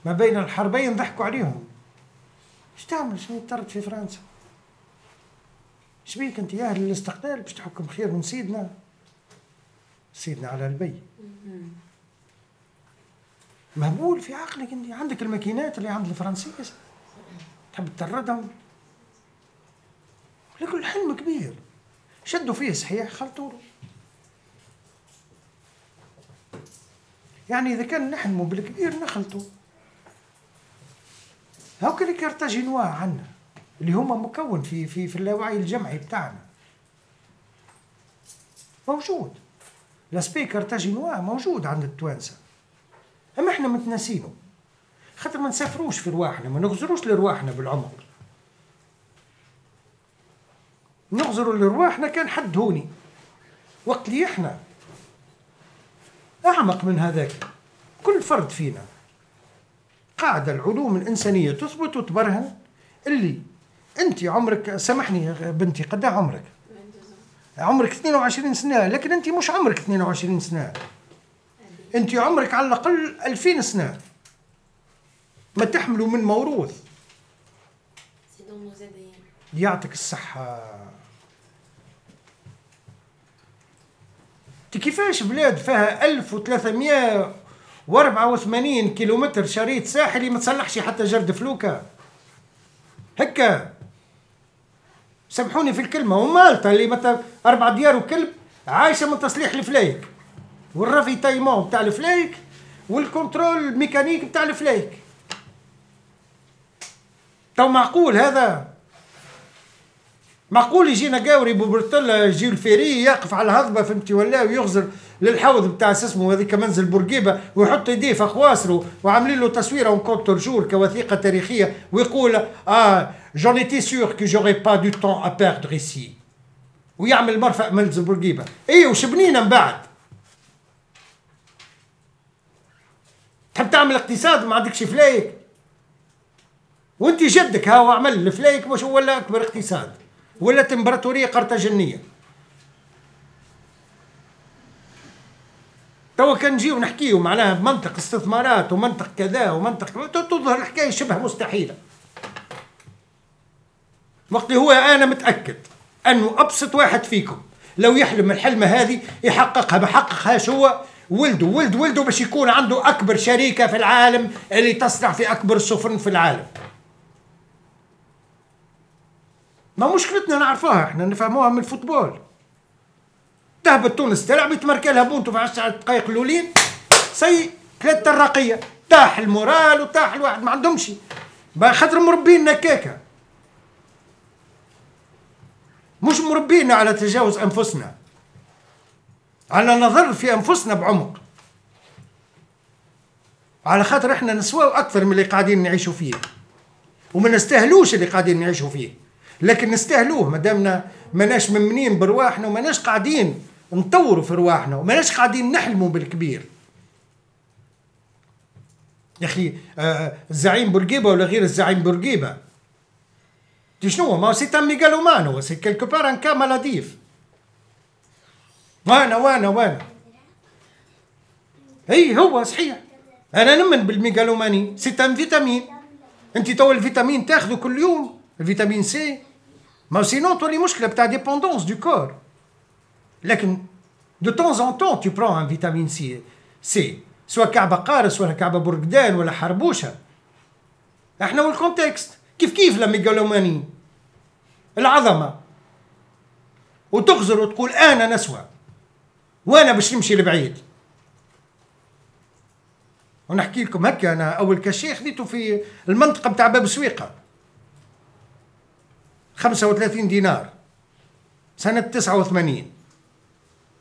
ما بين الحربين ضحكوا عليهم. إيش تعمل؟ شنو اضطرت في فرنسا؟ إيش بيك أنت يا أهل الاستقلال؟ باش تحكم خير من سيدنا؟ سيدنا على البي. مهبول في عقلك أنت. عندك الماكينات اللي عند الفرنسيس. تحب تطردهم. لكن الحلم كبير. شدوا فيه صحيح خلطوا يعني إذا كان نحلموا بالكبير نخلطوا هاك اللي كارتاجينوا عنا اللي هما مكون في في في اللاوعي الجمعي بتاعنا. موجود. لاسبي كارتاجينوا موجود عند التوانسة. أما إحنا متناسينه خاطر ما نسافروش في رواحنا ما نغزروش لرواحنا بالعمق نغزروا لرواحنا كان حد هوني. وقت اللي إحنا. أعمق من هذاك. كل فرد فينا. قاعدة العلوم الإنسانية تثبت وتبرهن. اللي أنت عمرك سامحني بنتي قد عمرك؟ عمرك 22 سنة لكن أنت مش عمرك 22 سنة. أنت عمرك على الأقل 2000 سنة. ما تحملوا من موروث. يعطيك الصحة. كيفاش بلاد فيها 1300 و84 كيلومتر شريط ساحلي ما تصلحش حتى جرد فلوكة. هكا. سامحوني في الكلمة. ومالطا اللي متى أربع ديار وكلب عايشة من تصليح الفلايك. وال ravitaillement بتاع الفلايك وال contrôle mécanique بتاع الفلايك. تو معقول هذا؟ معقول يجينا قاوري بوبرتلا Jules Ferry يقف على الهضبة فهمتي ولا؟ ويغزر للحوض بتاع اسمه هذيك منزل بورقيبة ويحط يديه في خواصره وعاملين له تصويره en contre-jour كوثيقة تاريخية ويقول آه j'en étais sûr que j'aurai pas de temps à perdre ici ويعمل مرفأ منزل بورقيبة. إيه وش بنينا من بعد. تحب تعمل اقتصاد؟ ما عندكش فلايك وانت جدك هاو عمل الفلايك مش هو ولا أكبر اقتصاد؟ ولات امبراطوريه قرطاجنية. توا كان نجيو نحكيو معناها بمنطق استثمارات ومنطق كذا ومنطق تظهر الحكاية شبه مستحيلة. وقت هو أنا متأكد أنه أبسط واحد فيكم لو يحلم الحلمة هذه يحققها بحققها شو ولده. ولد ولده باش يكون عنده أكبر شركه في العالم اللي تصنع في أكبر السفن في العالم. ما مشكلتنا نعرفوها إحنا نفهموها من ال football. ذهبت تونس تلعب يتمركى لها بونتو في 10 دقائق الأولين. سي ثلاثة الرقية طاح ال moral وطاح الواحد ما عندهمش. خاطر مربين نكاكة مش مربينا على تجاوز أنفسنا. على نظر في أنفسنا بعمق. على خاطر إحنا نسواو أكثر من اللي قاعدين نعيشوا فيه. وما نستاهلوش اللي قاعدين نعيشوا فيه. لكن نستاهلوه ما دامنا ماناش ممنين برواحنا وماناش قاعدين نطوروا في رواحنا وماناش قاعدين نحلموا بالكبير. يا أخي آه الزعيم بورقيبة ولا غير الزعيم بورقيبة؟ دي شنو mais c'est un mégalomane c'est quelque part un cas maladif. وأنا وأنا وأنا. إي هو صحيح. أنا نمن بال mégalomanie c'est une vitamine. انت تو الفيتامين تاخذه كل يوم ال vitamine C. mais sinon تولي مشكلة بتاع dépendance de corps لكن de temps en temps tu prends une vitamine C C سواء كعبه قارص ولا كعبه برقدان ولا حربوشه إحنا وال contexte كيف كيف la mégalomanie العظمه وتغزر وتقول أنا نسوى وأنا باش نمشي لبعيد ونحكي لكم هكا أنا اول cachet خذيته في المنطقة بتاع باب سويقه 35 دينار سنة 89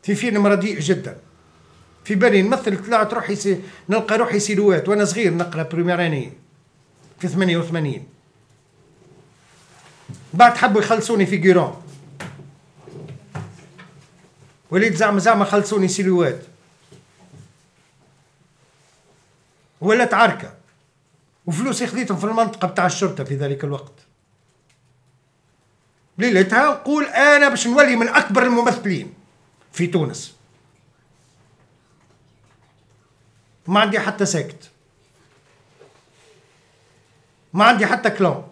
في فيلم رديء جدا. في بالي نمثل طلعت روحي سي... نلقى روحي سيلوات. وأنا صغير نقرأ بريميراني في 88 بعد حبوا يخلصوني في جيرون وليت زعما زعما خلصوني سيلوات. ولات عركة. وفلوسي خذيتهم في المنطقة بتاع الشرطة في ذلك الوقت. ليلتها نقول أنا باش نولي من أكبر الممثلين. في تونس. ما عندي حتى ساكت. ما عندي حتى كلون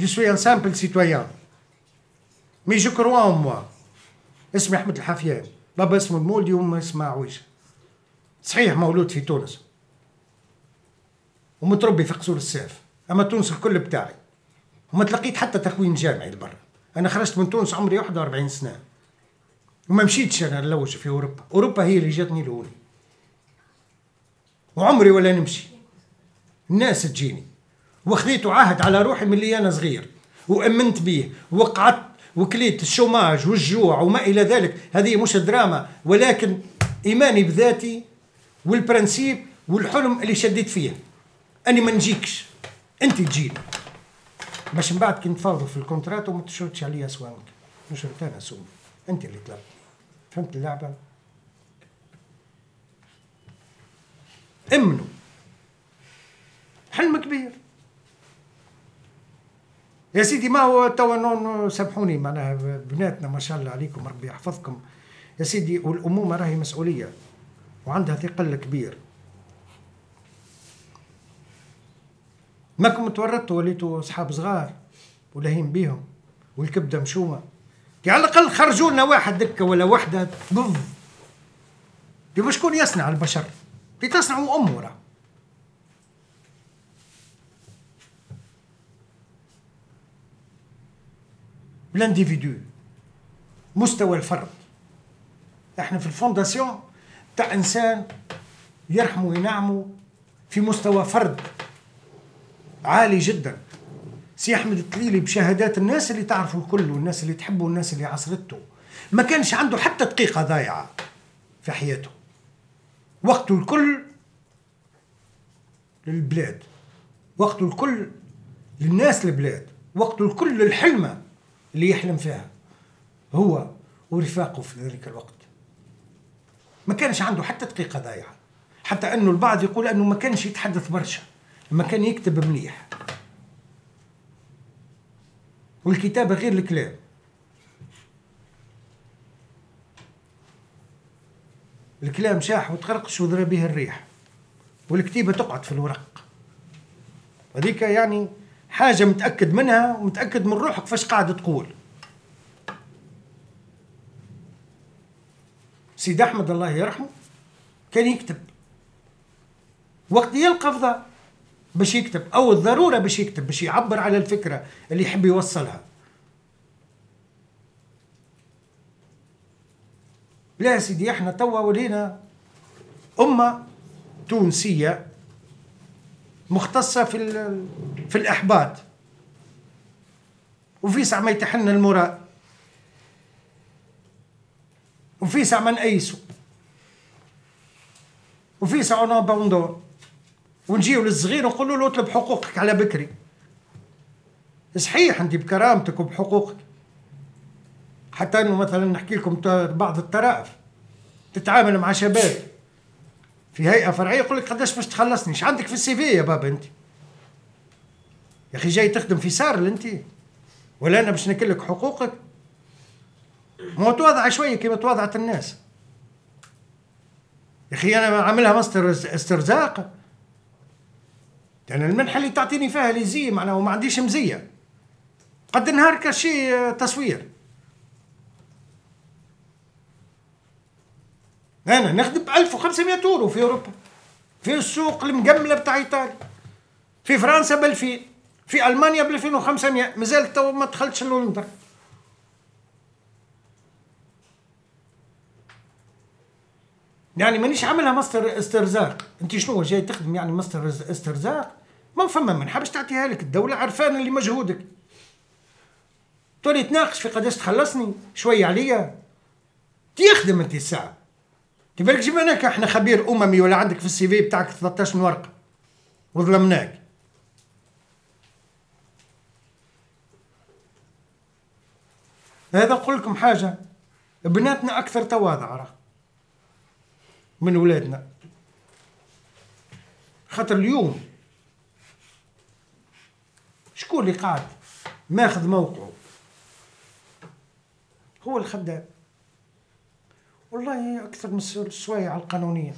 je suis un simple citoyen mais je crois en moi اسمي أحمد الحافيان. بابا اسمه المولدي وامي اسمها عويشة. صحيح مولود في تونس. ومتربي في قصور السيف. أما تونس الكل بتاعي. وما تلقيت حتى تكوين جامعي لبرا. أنا خرجت من تونس عمري 41 سنة. وما مشيتش أنا نلوج في أوروبا. أوروبا هي اللي جاتني لهوني وعمري ولا نمشي. الناس تجيني. وخذيت عهد على روحي من اللي أنا صغير. وأمنت به وقعدت وكليت ال chômage والجوع وما إلى ذلك. هذه مش دراما. ولكن إيماني بذاتي وال principe والحلم اللي شديت فيه. أني ما نجيكش. أنت تجيني. باش من بعد كي نتفاوضوا في ال contrat وما تشرطش عليا سومك نشرط أنا سومي. أنت اللي طلبت. فهمت اللعبة؟ امنوا. حلم كبير. يا سيدي ما هو توا سامحوني معناها بناتنا ما شاء الله عليكم ربي يحفظكم. يا سيدي والأمومة راهي مسؤولية وعندها ثقل كبير. ماكم تورطوا وليتوا أصحاب صغار ولاهين بيهم والكبدة مشومة. على الأقل خرجوا لنا واحد دكة ولا وحدة بف يبقى شكون يصنع البشر؟ تصنعوا امه راه ال individu مستوى الفرد. إحنا في ال fondation تاع إنسان يرحمه وينعمه في مستوى فرد عالي جدا. سي أحمد التليلي بشهادات الناس اللي تعرفوا الكل والناس اللي تحبه والناس اللي عصرته ما كانش عنده حتى دقيقة ضايعة في حياته. وقته الكل للبلاد. وقته الكل للناس البلاد. وقته الكل للحلمه اللي يحلم فيها هو ورفاقه في ذلك الوقت. ما كانش عنده حتى دقيقة ضايعة. حتى أنه البعض يقول أنه ما كانش يتحدث برشا. ما كان يكتب مليح. والكتابة غير الكلام. الكلام شاح وتغرقش وذرى به الريح والكتيبة تقعد في الورق. هذيك يعني حاجة متأكد منها ومتأكد من روحك فاش قاعد تقول. سيد أحمد الله يرحمه كان يكتب. وقت يلقى فضاء. باش يكتب أو الضرورة باش يكتب باش يعبر على الفكرة اللي يحب يوصلها. لا سيدي إحنا توا ولينا أمة تونسية مختصة في في الإحباط. وفي ساعة ما يتحن المراد وفي ساعة ما نقيسوا وفي ساعة نابوندون ونجيو للصغير ونقولوا له اطلب حقوقك على بكري. صحيح انت بكرامتك وبحقوقك. حتى إنه مثلا نحكي لكم بعض الطرائف. تتعامل مع شباب. في هيئة فرعية يقول لك قداش باش تخلصني؟ إيش عندك في السي في يا بابا أنت؟ يا أخي جاي تخدم في سارل أنت. ولا أنا باش نكلك حقوقك؟ ما تواضع شوية كما تواضعت الناس. يا أخي أنا عاملها مصدر استرزاق. يعني المنحة اللي تعطيني فيها ليزي معناها وما عنديش مزية. قد نهار cachet تصوير. أنا نخدم ب 1500 يورو في أوروبا. في السوق المجملة بتاع إيطاليا. في فرنسا ب 2000 في ألمانيا ب 2500 مازال تو ما دخلتش لندن. يعني مانيش عاملها مصدر استرزاق. انت شنو جاي تخدم يعني مصدر استرزاق؟ ما فما من حبش تعطيها لك الدولة عرفانة اللي مجهودك. تولي تناقش في قداش تخلصني شوية عليا. تيخدم انت بالك جيب هناك إحنا خبير أممي ولا عندك في السي في بتاعك 13 ورقة. وظلمناك. هذا نقول لكم حاجة. بناتنا أكثر تواضع راه من ولادنا. خاطر اليوم شكون اللي قاعد ماخذ موقعه؟ هو الخدام. والله أكثر من السوايع القانونية.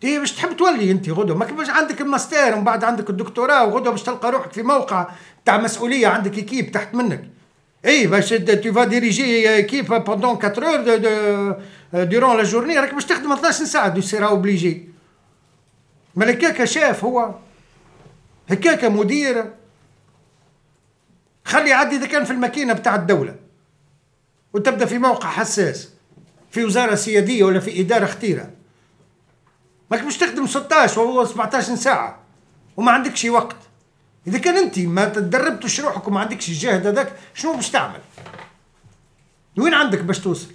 تي باش تحب تولي أنت غدوة. ما باش عندك الماستر ومن بعد عندك الدكتوراه وغدوة باش تلقى روحك في موقع تاع مسؤولية عندك équipe تحت منك. اي باش tu vas diriger équipe pendant 4 heures durant la journée راك باش تخدم 12 ساعه tu seras obligé ما هكاك شاف هو هكاك مدير خلي يعدي اذا كان في الماكينه بتاع الدولة وتبدا في موقع حساس في وزاره سياديه ولا في اداره خطيره ماك باش تخدم 16 وهو 17 ساعه وما عندكش وقت إذا كان أنت ما تدربتش روحك وما عندكش الجهد هذاك شنو باش تعمل وين عندك باش توصل؟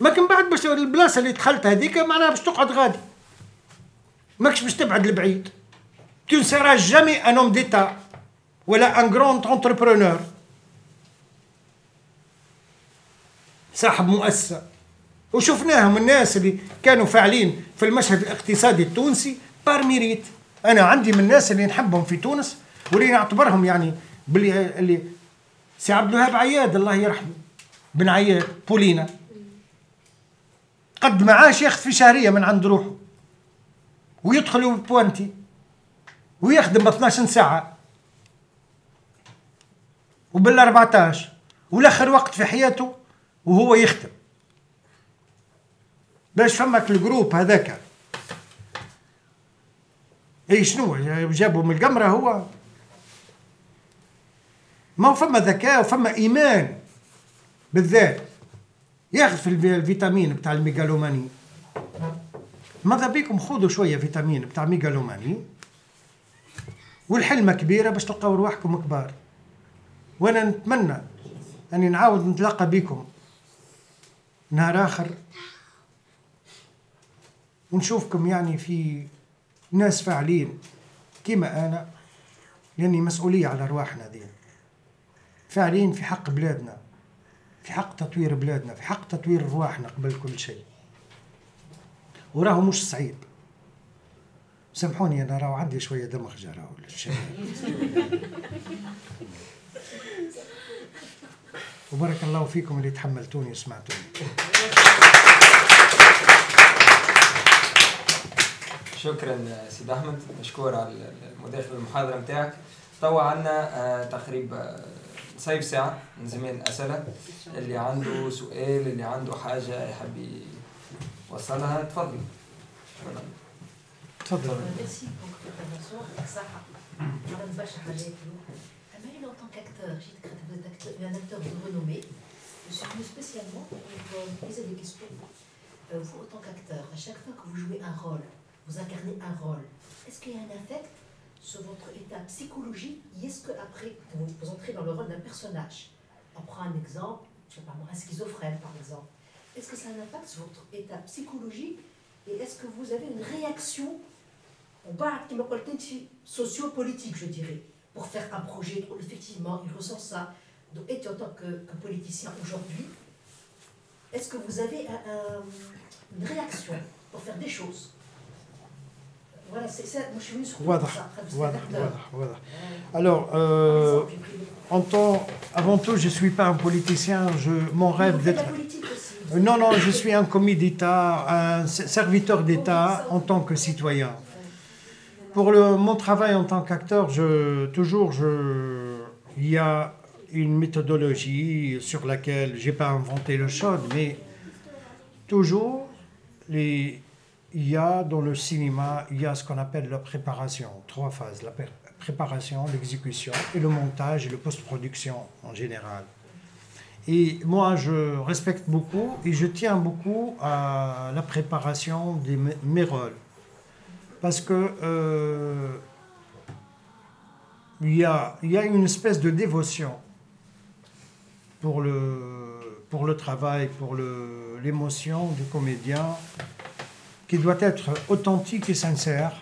لكن بعد باش البلاصة اللي دخلت هذيك معناها باش تقعد غادي. ماكش باش تبعد لبعيد. Tu ne seras jamais un homme d'État ولا un grand entrepreneur صاحب مؤسسة. وشفناهم الناس اللي كانوا فاعلين في المشهد الاقتصادي التونسي par mérite أنا عندي من الناس اللي نحبهم في تونس واللي نعتبرهم يعني باللي اللي سي عبد الوهاب عياد الله يرحمه بن عياد بولينا. قد معاش ياخذ في شهرية من عند روحه. ويدخل pointer. ويخدم 12 ساعة. وبال 14 والآخر وقت في حياته وهو يخدم. باش فما ك ال groupe هذاك. اي شنو؟ جابوا من القمرة هو. ما هو فما ذكاء وفما إيمان بالذات. ياخذ في الفيتامين بتاع الميغالوماني ماذا بيكم خذوا شوية فيتامين بتاع ميغالوماني والحلمة كبيرة باش تلقاو رواحكم كبار. وأنا نتمنى أني نعاود نتلاقى بكم نهار آخر. ونشوفكم يعني في ناس فاعلين كما أنا لأني مسؤولية على أرواحنا دي. فاعلين في حق بلادنا في حق تطوير بلادنا في حق تطوير ارواحنا قبل كل شيء. وراه مش صعيب. سامحوني أنا راهو عندي شوية دمخجه راهو [LAUGHS] وبارك الله فيكم اللي تحملتوني وسمعتوني. شكرا آه، سيد أحمد. مشكور على المداخله المحاضرة نتاعك توا عندنا آه، تقريبا آه، صيف ساعة من زمان اسئله اللي عنده سؤال اللي عنده حاجة يحب يوصلها تفضل. تفضل. Je suis venue spécialement pour poser des questions. Euh, vous, en tant qu'acteur, à chaque fois que vous jouez un rôle, vous incarnez un rôle. Est-ce qu'il y a un affect sur votre état psychologique Est-ce qu'après, vous, vous entrez dans le rôle d'un personnage? On prend un exemple, je sais pas un schizophrène par exemple. Est-ce que ça a un impact sur votre état psychologique? Et est-ce que vous avez une réaction au bas socio-politique, je dirais, pour faire un projet où effectivement il ressent ça? Donc, et en tant que, politicien aujourd'hui, est-ce que vous avez un, une réaction pour faire des choses? Voilà, c'est ça. Moi, je suis venue sur voilà, ça, voilà, voilà, Alors, euh, en tant, avant tout, je ne suis pas un politicien. Je, mon rêve d'être. Euh, non, non, je suis un commis d'État, un serviteur d'État en tant que citoyen. Pour le, mon travail en tant qu'acteur, je, toujours, je, il y a une méthodologie sur laquelle je n'ai pas inventé le chaude, mais toujours, les, il y a dans le cinéma, il y a ce qu'on appelle la préparation, trois phases, la préparation, l'exécution et le montage et la post-production en général. Et moi, je respecte beaucoup et je tiens beaucoup à la préparation de mes rôles. Parce que euh, il, y a, y a une espèce de dévotion pour le, pour le travail, pour le, l'émotion du comédien qui doit être authentique et sincère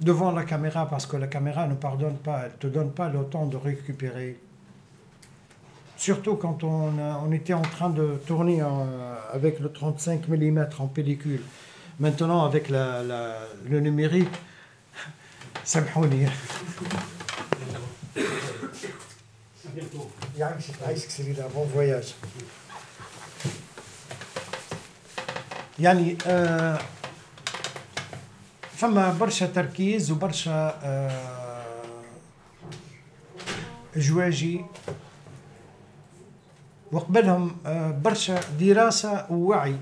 devant la caméra, parce que la caméra ne pardonne pas, elle ne te donne pas le temps de récupérer. Surtout quand on, on était en train de tourner avec le 35 mm en pellicule. Maintenant, avec le numérique, [LAUGHS] ça me Bon voyage. يعني آه فما برشا تركيز وبرشا آه جواجي. وقبلهم آه برشا دراسة ووعي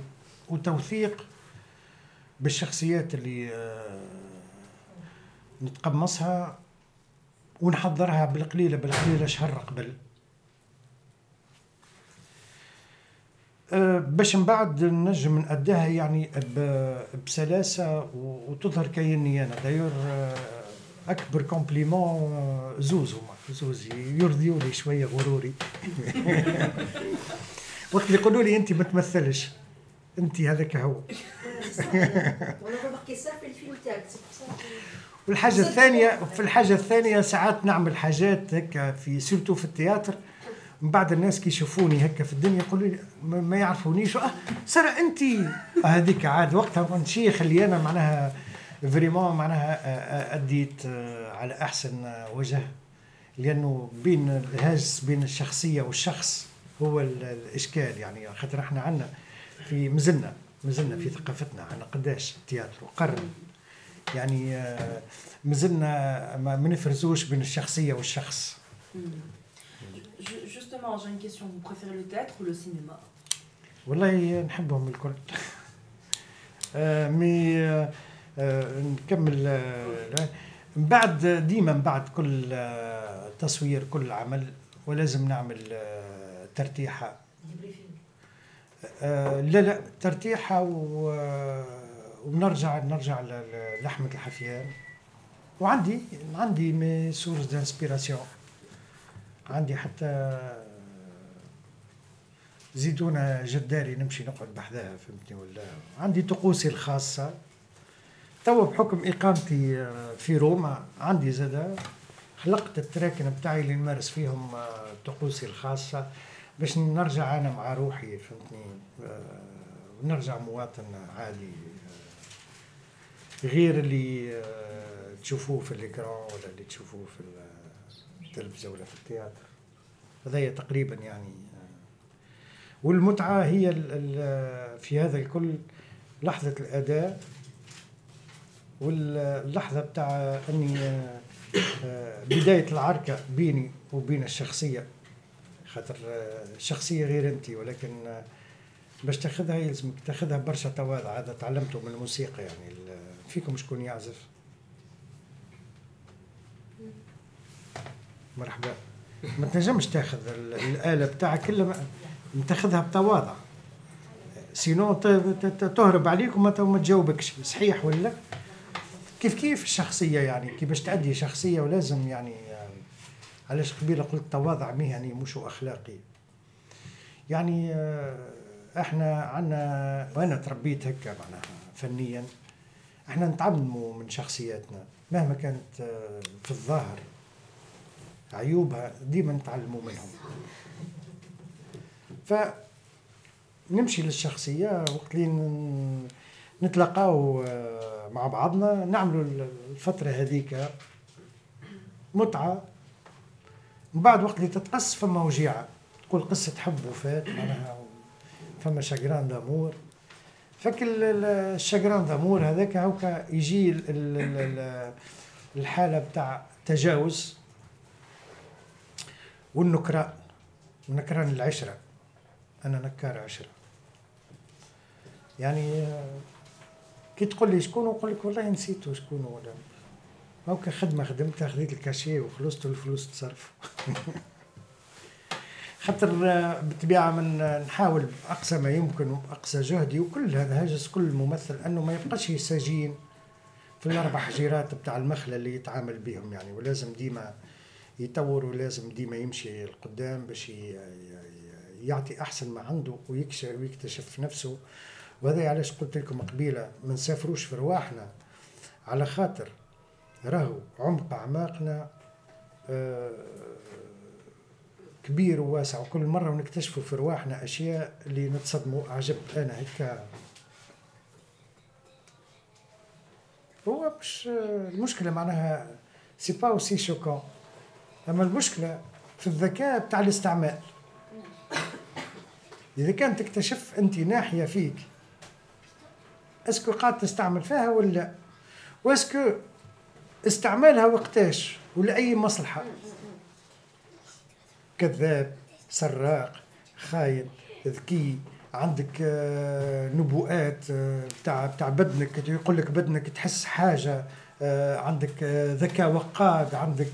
وتوثيق بالشخصيات اللي نتقمصها ونحضرها بالقليلة بالقليلة شهر قبل. باش من بعد نجم نأديها يعني بسلاسة وتظهر كيني أنا. d'ailleurs أه، أكبر compliment أه، زوزو زوزي يرضيوا لي شوية غروري. [LAUGHS] وقت اللي يقولوا لي أنت ما تمثلش أنت هذاك هو. [LAUGHS] والحاجة الثانية في الحاجة الثانية ساعات نعمل حاجات هكا في surtout في ال théâtre. من بعد الناس كي يشوفوني هكا في الدنيا يقولوا لي ما يعرفونيش. أه سارة انت هذيك عاد وقتها كنت شيخ اللي أنا معناها vraiment معناها آه، آه، أديت على أحسن وجه لأنه بين الهاجس بين الشخصية والشخص هو الإشكال يعني خاطر إحنا عندنا في مازلنا مازلنا في ثقافتنا عندنا قداش تياتر وقرن. يعني مازلنا ما نفرزوش بين الشخصية والشخص. Justement, j'ai une question. Vous préférez le théâtre ou le cinéma والله نحبهم الكل. [LAUGHS] مي نكمل من بعد ديما من بعد كل تصوير كل عمل ولازم نعمل ترتيحة. لا لا ترتيحة و وبنرجع نرجع لأحمد الحفيان وعندي عندي mes sources d'inspiration عندي حتى زيدونا جداري نمشي نقعد بحذاها فهمتني ولا؟ عندي طقوسي الخاصة. توا بحكم إقامتي في روما عندي زادة خلقت التراكن بتاعي اللي نمارس فيهم طقوسي الخاصة باش نرجع أنا مع روحي فهمتني؟ ونرجع مواطن عادي. غير اللي آه، تشوفوه في الاكران ولا اللي تشوفوه في التلفزة ولا في التياتر. هذا تقريبا يعني آه، والمتعة هي في هذا الكل لحظة الأداء واللحظة بتاع أني آه، بداية العركة بيني وبين الشخصية خاطر الشخصيه غير انت ولكن باش تاخذها يلزمك تاخذها برشا تواضع هذا تعلمته من الموسيقى يعني فيكم شكون يعزف؟ مرحبا. ما تنجمش تاخذ الآلة بتاعك إلا تاخذها بتواضع. سينو تهرب عليك وما ما تجاوبكش. صحيح ولا كيف كيف الشخصية يعني؟ كيف باش تأدي شخصية ولازم يعني علاش قبيلة قلت تواضع مهني مش أخلاقي؟ يعني إحنا عندنا وأنا تربيت هكا معناها فنيا إحنا نتعلموا من شخصياتنا مهما كانت في الظاهر عيوبها ديما نتعلموا منهم. ف نمشي للشخصية وقت اللي نتلاقاو آه، مع بعضنا نعملوا الفترة هذيك متعة. من بعد وقت اللي تتقص فما وجيعة. تقول قصة حب وفات معناها فما شجران دامور. فك الشجران ضمور هذاك هوكا يجي الحالة بتاع تجاوز والنكران نكران العشرة. أنا نكار عشرة. يعني كي تقول لي شكون نقول لك والله نسيتو شكون ولا هوكا خدمة خدمتها خذيت الكاشيه وخلصت الفلوس تصرف [LAUGHS] خاطر بالطبيعة من نحاول بأقصى ما يمكن وبأقصى جهدي وكل هذا هاجس كل ممثل أنه ما يبقاش سجين في الأربع حجيرات بتاع المخلة اللي يتعامل بهم يعني. ولازم ديما يطور ولازم ديما يمشي القدام باش يعطي أحسن ما عنده ويكشف ويكتشف نفسه. وهذا علاش قلت لكم قبيلة ما نسافروش في رواحنا. على خاطر راهو عمق أعماقنا آه، كبير وواسع. وكل مرة ونكتشفوا في رواحنا أشياء اللي نتصدموا. عجبت أنا هيك. هو مش المشكلة معناها c'est pas aussi chacun أما المشكلة في الذكاء بتاع الاستعمال. إذا كان تكتشف أنت ناحية فيك est-ce que قاعد تستعمل فيها ولا واسكو استعمالها وقتاش؟ ولأي مصلحة؟ كذاب سراق خاين ذكي عندك آه، نبوءات آه، بتاع بتاع بدنك يقول لك بدنك تحس حاجة. عندك ذكاء وقاد عندك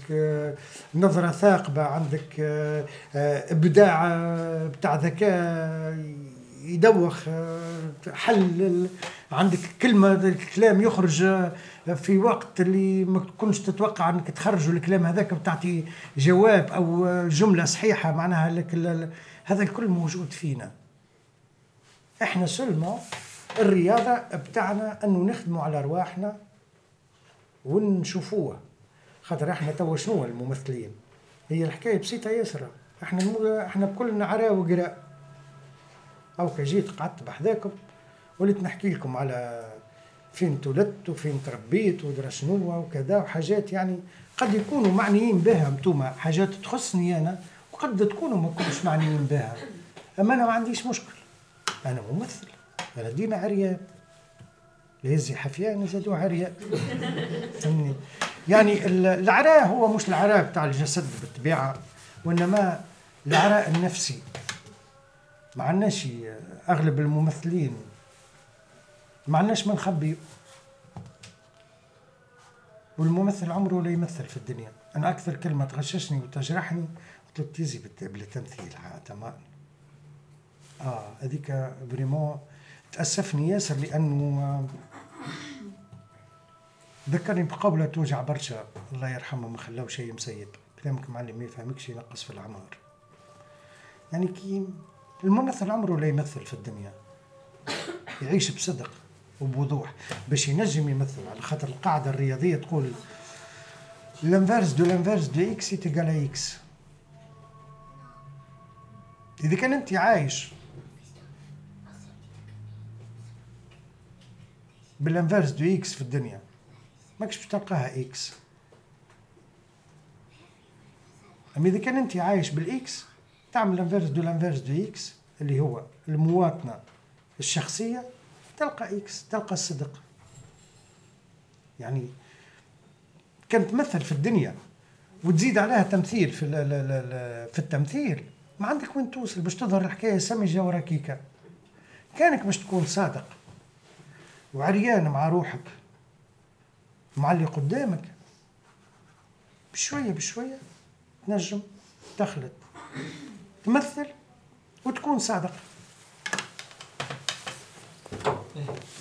نظرة ثاقبة عندك إبداع بتاع ذكاء يدوخ حل عندك كلمة الكلام يخرج في وقت اللي ما تكونش تتوقع إنك تخرج الكلام هذاك بتعطي جواب أو جملة صحيحة معناها لك هذا الكل موجود فينا. إحنا سلمو الرياضة بتاعنا أنه نخدموا على أرواحنا. ونشوفوها خاطر إحنا توا شنو الممثلين؟ هي الحكاية بسيطة ياسر إحنا إحنا بكلنا عراء وقراء أو كجيت قعدت بحذاكم وليت نحكي لكم على فين تولدت وفين تربيت ودرا شنو وكذا وحاجات يعني قد يكونوا معنيين بها انتوما. حاجات تخصني أنا وقد تكونوا ما كنتش معنيين بها. اما أنا ما عنديش مشكل. أنا ممثل. أنا ديما عريان. ليزي حفيان زادوا عريان فهمني؟ يعني العراء هو مش العراء بتاع الجسد بالطبيعة وإنما العراء النفسي. ما عندناش أغلب الممثلين. ما عندناش ما نخبي والممثل عمره لا يمثل في الدنيا. أنا أكثر كلمة تغششني وتجرحني قلت تيزي بالتمثيل تمام. آه هذيك بريمون تأسفني ياسر لأنه ذكرني بقولة توجع برشا. الله يرحمه ما خلاو شيء مسيب كلامك معلم ما يفهمكش ينقص في الأعمار يعني كي الممثل عمره لا يمثل في الدنيا. يعيش بصدق وبوضوح باش ينجم يمثل. على خاطر القاعدة الرياضية تقول l'inverse de l'inverse de x égale x إذا كان أنت عايش بال inverse de x في الدنيا ماكش باش تلقاها x. أما إذا كان انت عايش بال x تعمل inverse de l'inverse de x اللي هو المواطنة الشخصية تلقى x تلقى الصدق. يعني كانت تمثل في الدنيا وتزيد عليها تمثيل في في التمثيل. ما عندك وين توصل باش تظهر الحكاية سمجه وركيكه كانك باش تكون صادق. وعريان مع روحك. مع اللي قدامك. بشوية بشوية تنجم تخلط. تمثل وتكون صادق.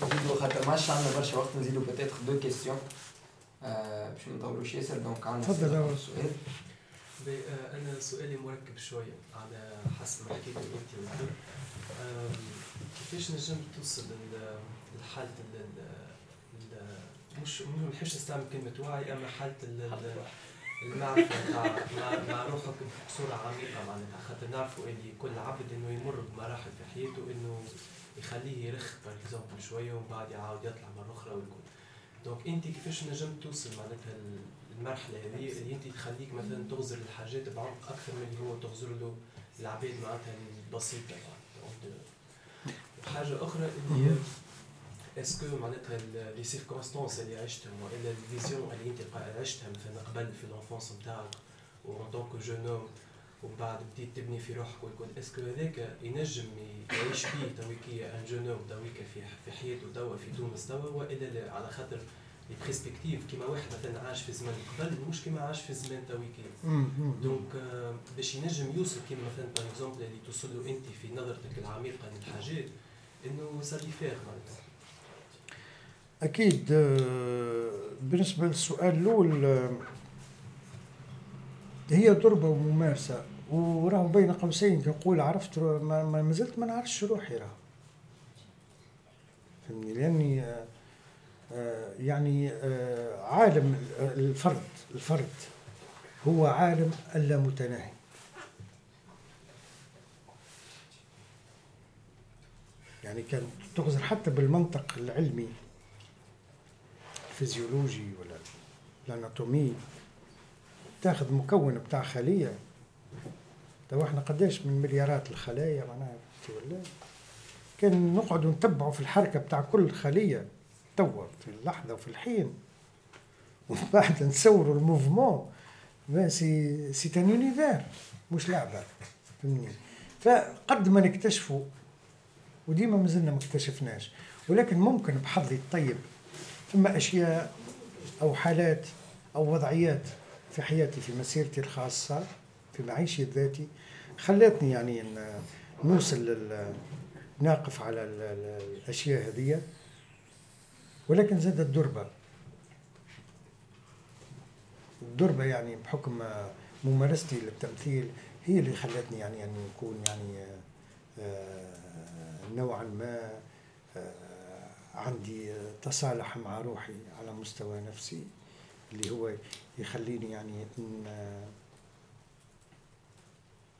نزيدو خاطر ما عندنا برشا وقت نزيدو peut-être deux questions باش ما نطولوش ياسر. donc عندنا تفضل سؤال. أنا سؤالي مركب شوية. على حسب ما حكيت انت كيفاش نجم توصل لحالة مش ما نحبش نستعمل كلمة وعي أما حالة المعرفة مع, مع روحك بصورة عميقة معناتها. خاطر نعرفوا اللي كل عبد إنه يمر بمراحل في حياته إنه يخليه يرخ par exemple شوية ومن بعد يعاود يطلع مرة أخرى ويكون. donc أنت كيفاش نجم توصل معناتها المرحلة هذه اللي أنت تخليك مثلا تغزر الحاجات بعمق أكثر من اللي هو تغزر له العباد معناتها البسيطة. حاجة أخرى اللي est-ce que معناتها les circonstances اللي عشتهم والا ال vision اللي انت عشتها مثلا قبل في ال enfance نتاعك و en tant que jeune ومن بعد بديت تبني في روحك ويكون est-ce que هذاك ينجم يعيش فيه تويكي un jeune تويكا في في حياته توا في تونس توا والا لا على خاطر perspective كيما واحد مثلا عاش في زمان قبل مش كيما عاش في زمان تويكي donc باش ينجم يوصل كيما مثلا par exemple اللي توصل له انت في نظرتك العميقة للحاجات إنه سالي فيغ معناتها أكيد بالنسبة للسؤال الأول هي ضربة وممارسة وراه بين قوسين كنقول عرفت ما, ما زلت ما نعرفش روحي راه فهمني؟ لأني آه، آه، يعني آه، عالم الفرد الفرد هو عالم اللامتناهي يعني كان تغزر حتى بالمنطق العلمي. الفيزيولوجي ولا ال anatomie تاخذ مكون بتاع خلية. تو إحنا قداش من مليارات الخلايا معناها ولا؟ كان نقعد نتبعوا في الحركة بتاع كل خلية توا في اللحظة وفي الحين. ومن بعد نصوروا ال mouvement. c'est c'est un univers مش لعبة فهمني؟ فقد ما نكتشفوا وديما مازلنا ما اكتشفناش. ولكن ممكن بحظي الطيب ثم أشياء أو حالات أو وضعيات في حياتي في مسيرتي الخاصة في معيشي الذاتي خلتني يعني نوصل ناقف على الأشياء هذه ولكن زادت الدربة. الدربة يعني بحكم ممارستي للتمثيل هي اللي خلتني يعني إن نكون يعني آه، نوعا ما آه، عندي تصالح مع روحي على مستوى نفسي اللي هو يخليني يعني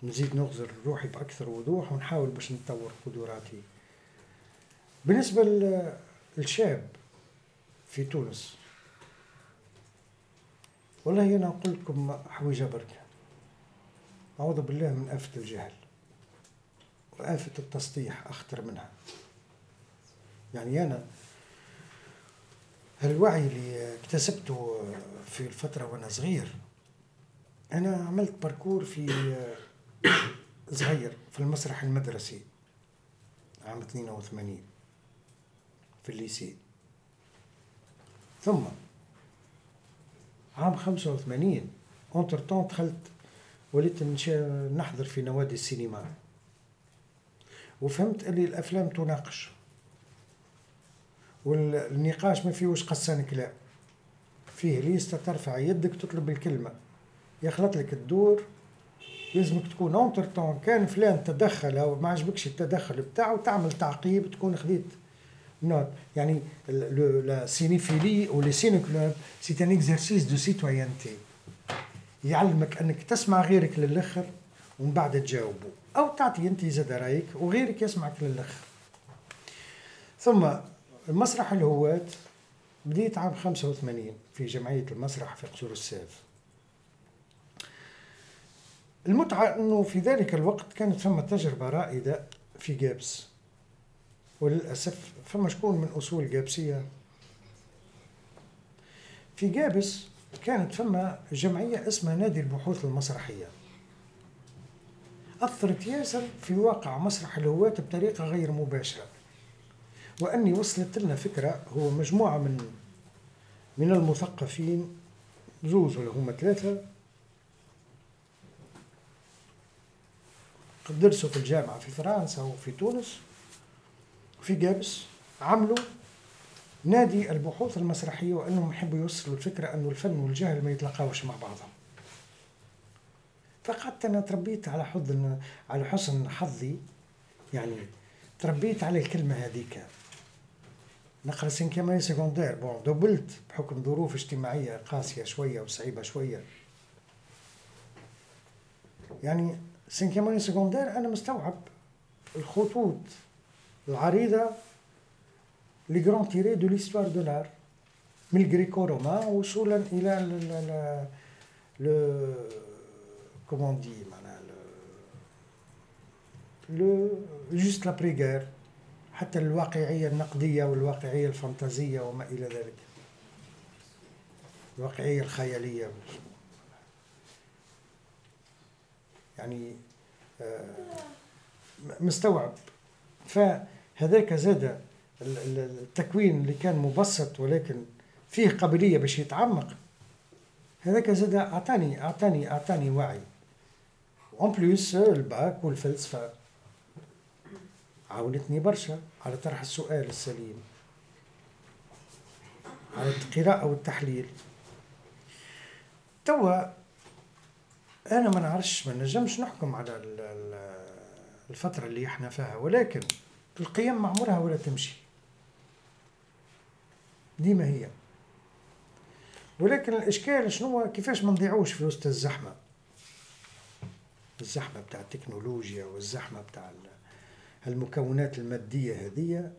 نزيد نغزر روحي بأكثر وضوح ونحاول باش نطور قدراتي. بالنسبة للشاب في تونس والله أنا أقول لكم حويجة بركة. أعوذ بالله من آفة الجهل وآفة التسطيح أخطر منها. يعني أنا الوعي اللي اكتسبته في الفترة وأنا صغير أنا عملت parcours في صغير في المسرح المدرسي عام 82 في ال lycée. ثم عام 85 entre-temps دخلت وليت نحضر في نوادي السينما. وفهمت اللي الأفلام تناقش. والنقاش ما فيهوش قصان كلام فيه liste ترفع يدك تطلب الكلمة. يخلط لك الدور لازمك تكون entre-temps كان فلان تدخل أو ما عجبكش التدخل بتاعه تعمل تعقيب تكون خذيت note يعني la cinéphilie أو les ciné-clubs c'est un exercice de citoyenneté يعلمك أنك تسمع غيرك للآخر ومن بعد تجاوبه. أو تعطي أنت زاد رأيك وغيرك يسمعك للآخر. ثم المسرح الهواة بديت عام 85 في جمعية المسرح في قصور الساف المتعة أنه في ذلك الوقت كانت ثم تجربة رائدة في جابس. وللأسف فما شكون من أصول جابسية. في جابس كانت فما جمعية اسمها نادي البحوث المسرحية. أثرت ياسر في واقع مسرح الهواة بطريقة غير مباشرة. وأني وصلت لنا فكرة هو مجموعة من من المثقفين زوز ولا هما ثلاثة درسوا في الجامعة في فرنسا وفي تونس وفي جابس عملوا نادي البحوث المسرحية وأنهم يحبوا يوصلوا الفكرة أنه الفن والجهل ما يتلاقاوش مع بعضهم. فقعدت أنا تربيت على حظ على حسن حظي يعني تربيت على الكلمة هذيك. نقرا cinquième secondaire bon دبلت بحكم ظروف اجتماعية قاسية شوية وصعيبة شوية. يعني cinquième secondaire أنا مستوعب الخطوط العريضة les grands traits de l'histoire de l'art من ال gréco-romain وصولا إلى لو كومون دي معناها لو جوست لابري غير حتى الواقعية النقدية والواقعية الفانتازية وما إلى ذلك. الواقعية الخيالية. يعني آه، مستوعب. فهذاك زاد التكوين اللي كان مبسط ولكن فيه قابلية باش يتعمق. هذاك زاد أعطاني أعطاني أعطاني وعي. en plus ال bac والفلسفة. عاونتني برشا على طرح السؤال السليم. على القراءة والتحليل توا أنا ما نعرفش ما نجمش نحكم على ال- ال- الفترة اللي إحنا فيها ولكن القيم مع عمرها ولا تمشي. ديما هي. ولكن الإشكال شنو؟ كيفاش ما نضيعوش في وسط الزحمة؟ الزحمة بتاع التكنولوجيا والزحمة بتاع ال- المكونات المادية هذه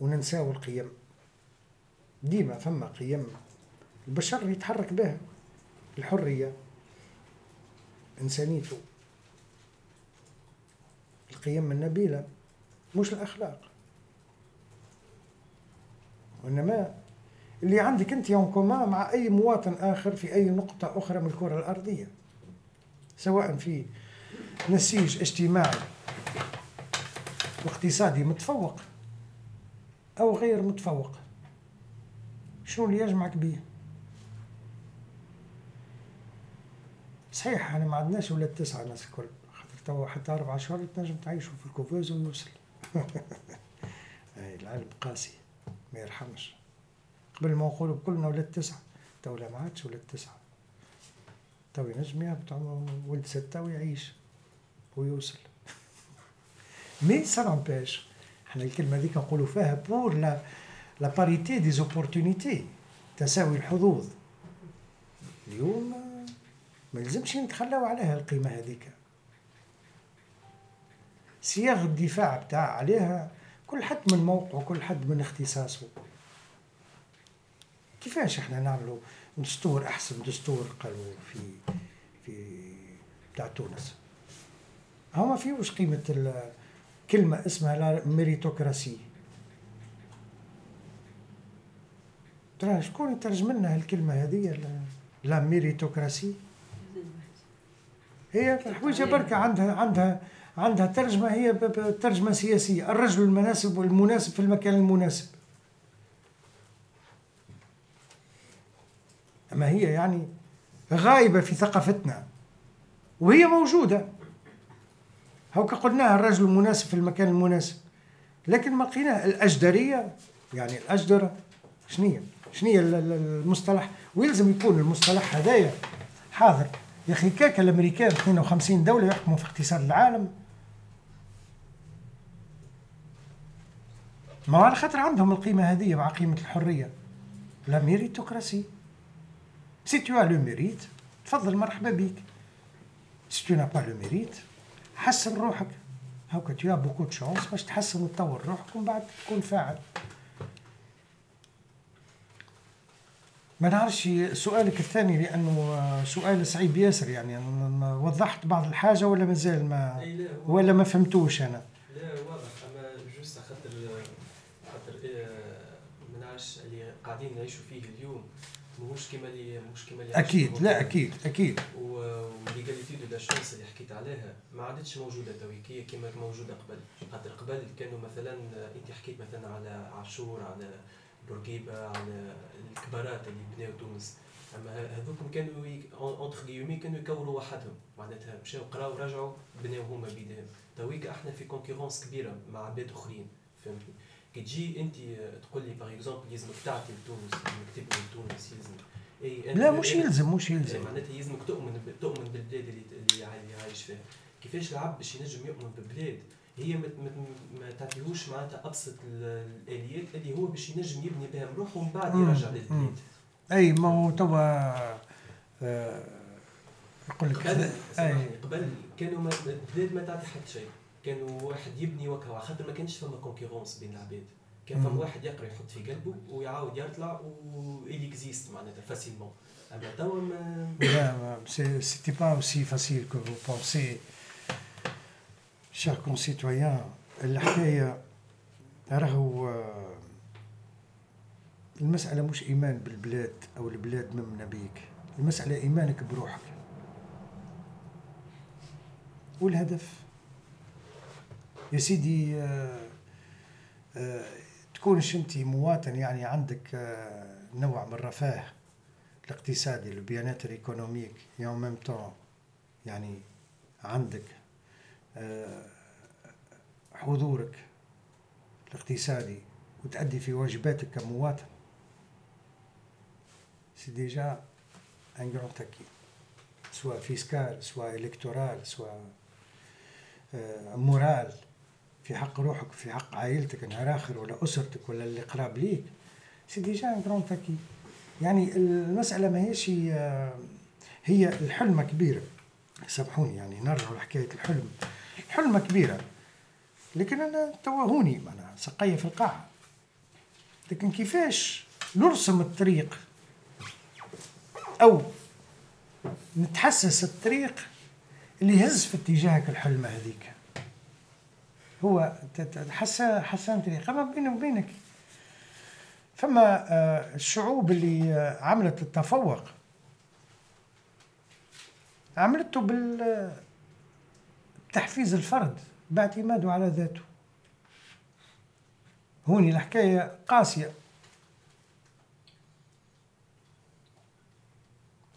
وننساو القيم. ديما فما قيم البشر يتحرك بها. الحرية إنسانيته. القيم النبيلة مش الأخلاق. وإنما اللي عندك أنت يوم كومان مع أي مواطن آخر في أي نقطة أخرى من الكرة الأرضية سواء في نسيج اجتماعي واقتصادي متفوق أو غير متفوق. شنو اللي يجمعك بيه؟ صحيح إحنا ما عندناش ولاد تسعة الناس الكل. خاطر توا حتى أربع شهور تنجم تعيشوا في ال couveuse ويوصل [LAUGHS] العالم قاسي ما يرحمش. قبل ما نقولوا كلنا ولاد تسعة تو لا ما عادش ولاد تسعة. تو ينجم يهبط ولد ستة ويعيش ويوصل. mais ça n'empêche إحنا الكلمة ذيك نقولوا فيها pour la la parité des opportunités تساوي الحظوظ اليوم ما يلزمش نتخلاو عليها القيمة هذيك. صياغ الدفاع بتاع عليها كل حد من موقعه كل حد من اختصاصه. كيفاش إحنا نعملوا دستور أحسن دستور قالوا في في بتاع تونس؟ هو ما فيهوش قيمة ال- كلمة اسمها ميريتوكراسي. ترى شكون يترجم لنا هالكلمة هذه؟ لا- ميريتوكراسي. هي حويجة بركة عندها عندها عندها ترجمة هي ترجمة سياسية. الرجل المناسب والمناسب في المكان المناسب. أما هي يعني غايبة في ثقافتنا وهي موجودة. هو قلناها الرجل المناسب في المكان المناسب. لكن ما لقينا الأجدرية يعني الأجدرة شنية شنية ال- ال- المصطلح؟ ويلزم يكون المصطلح هذايا حاضر. يا أخي كاك الأمريكان 52 دولة يحكموا في اقتصاد العالم. ما على خاطر عندهم القيمة هذه مع قيمة الحرية. la méritocratie si tu le mérites تفضل مرحبا بك si tu le mérites حسن روحك. هاكا t'as beaucoup de chances باش تحسن وتطور روحك ومن بعد تكون فاعل. ما نعرفش سؤالك الثاني لأنه سؤال صعيب ياسر يعني. أنا وضحت بعض الحاجة ولا مازال ما ولا ما فهمتوش أنا؟ لا واضح. أما juste خاطر خاطر إيه، ما نعرفش اللي قاعدين نعيشوا فيه اليوم. مش كيما اللي مش كيما اللي أكيد لا. أكيد أكيد. و- و l'égalité de la chance اللي حكيت عليها ما عادتش موجودة تويك هي كيما موجوده قبل. خاطر قبل كانوا مثلا أنت حكيت مثلا على عاشور على بورقيبة على الكبارات اللي بناو تونس. أما هذوكم كانوا entre guillemets كانوا يكوروا وحدهم. معناتها مشاو قراو رجعوا بناو هما بيدهم. تويك إحنا في concurrence كبيرة مع عباد أخرين فهمتني؟ كي تجي أنت تقول لي par exemple يلزمك تعطي لتونس يلزمك تبني لتونس يلزم أنا- لا مش يلزم مش إيه، يلزم معناتها يلزمك تؤمن تؤمن بالبلاد اللي اللي عاي- اللي عايش فيها. كيفاش العبد باش ينجم يؤمن ببلاد هي ما, تعطيهوش معناتها أبسط ال- الآليات اللي هو باش ينجم يبني بها روحه ومن بعد. يرجع. للبلاد. أي ما هو توا آه، يقول لك قبل كانوا البلاد ما تعطي حتى شيء. كانوا واحد يبني وكا خاطر ما كانش فما concurrence بين العباد. كان فما. واحد يقرأ يحط في قلبه ويعاود يطلع و il existe معناتها facilement أما توا [COUGHS] ما لا c'était pas aussi facile que vous pensez. Chers concitoyens الحكاية راهو آه، المسألة مش إيمان بالبلاد أو البلاد ممنة بيك المسألة إيمانك بروحك. والهدف يا سيدي آه، آه، تكونش انت مواطن يعني عندك آه، نوع من الرفاه الاقتصادي ال bien-être économique et en même temps يعني عندك آه، حضورك الاقتصادي وتأدي في واجباتك كمواطن. c'est déjà un grand acquis سواء fiscal سواء électoral سواء moral في حق روحك في حق عائلتك نهار اخر ولا أسرتك ولا اللي قراب ليك. c'est déjà un grand acquis يعني المسألة ماهيش هي هي الحلمة كبيرة. سامحوني يعني نرجع لحكاية الحلم. الحلمة كبيرة. لكن أنا توهوني معناها سقيه في القاعة. لكن كيفاش نرسم الطريق؟ أو نتحسس الطريق اللي يهز في اتجاهك الحلمة هذيك؟ هو حسان طريق اما بيني وبينك. فما آه، الشعوب اللي آه، عملت التفوق عملته بالتحفيز الفرد باعتماده على ذاته. هوني الحكاية قاسية.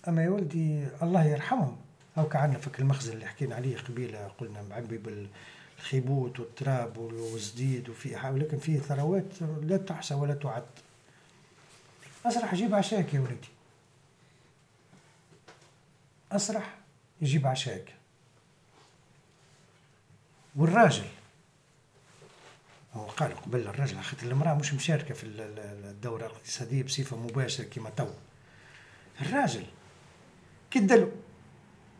أما يا ولدي الله يرحمهم. أو كعنا فك المخزن اللي حكينا عليه قبيلة قلنا معبي بالخيبوت والتراب والزديد وفي ولكن فيه ثروات لا تحصى ولا تعد. أسرح جيب عشاك يا ولدي. أسرح يجيب عشاك. والراجل هو قال قبل الرجل خاطر المرأة مش مشاركة في الدورة الاقتصادية بصفة مباشرة كما تو. الراجل كدلو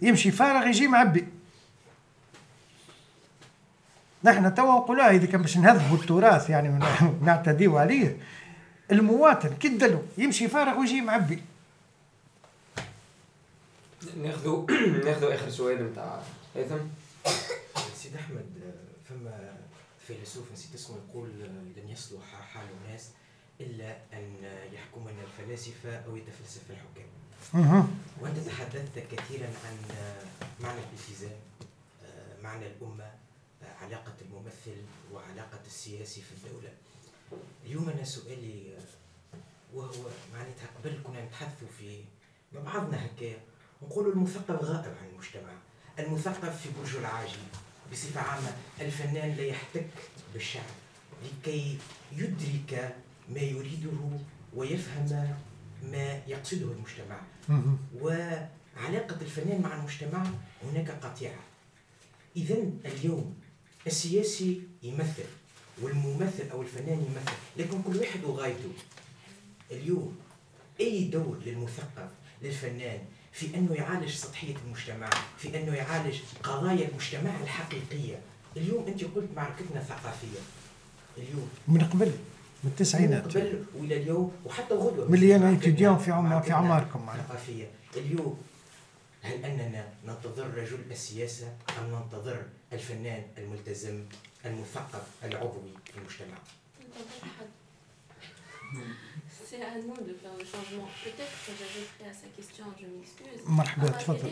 يمشي فارغ يجي معبي. نحن توا نقولها إذا كان باش نهذبوا التراث يعني ونعتديو [LAUGHS] عليه المواطن كدلو يمشي فارغ ويجي معبي ناخذوا [CLEARS THROAT] ناخذوا آخر سؤال نتاع هيثم سيد أحمد فما فيلسوف نسيت اسمه يقول لن يصلح حال الناس إلا أن يحكمنا الفلاسفة أو يتفلسف الحكام. وأنت تحدثت كثيرا عن معنى الالتزام معنى الأمة علاقة الممثل وعلاقة السياسي في الدولة. اليوم أنا سؤالي وهو معناتها قبل كنا نتحدثوا في مع بعضنا هكايا نقول المثقف غائب عن المجتمع. المثقف في برج العاجل بصفة عامة الفنان لا يحتك بالشعب لكي يدرك ما يريده ويفهم ما يقصده المجتمع. وعلاقة الفنان مع المجتمع هناك قطيعة. إذا اليوم السياسي يمثل والممثل أو الفنان يمثل لكن كل واحد وغايته. اليوم أي دور للمثقف للفنان في أنه يعالج سطحية المجتمع في أنه يعالج قضايا المجتمع الحقيقية. اليوم أنت قلت معركتنا ثقافيه اليوم. من قبل من التسعينات. من قبل وإلى اليوم وحتى غدوة. ملي أنا اتيديون في عمر في اعماركم ثقافيه اليوم هل أننا ننتظر رجل السياسة أم ننتظر الفنان الملتزم المثقف العضوي في المجتمع. مرحبا تفضل.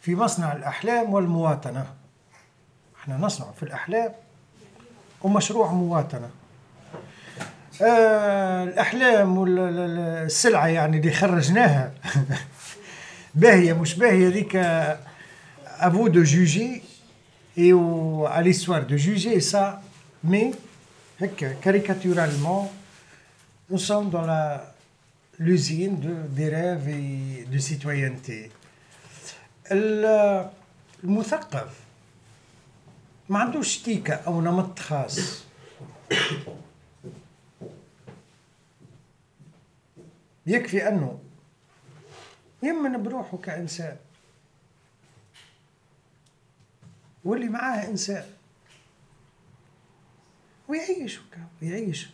في مصنع الأحلام والمواطنة. إحنا نصنع في الأحلام ومشروع مواطنة. آه الأحلام والسلعه يعني اللي خرجناها. [LAUGHS] باهية مش باهية؟ ذيك à vous de juger. à l'histoire de juger ça mais هكا caricaturalement nous sommes dans l'usine de, des rêves et de citoyenneté. المثقف. ما عندوش تيكة أو نمط خاص. يكفي أنه يمن بروحه كإنسان. واللي معاه إنسان. ويعيش ويعيش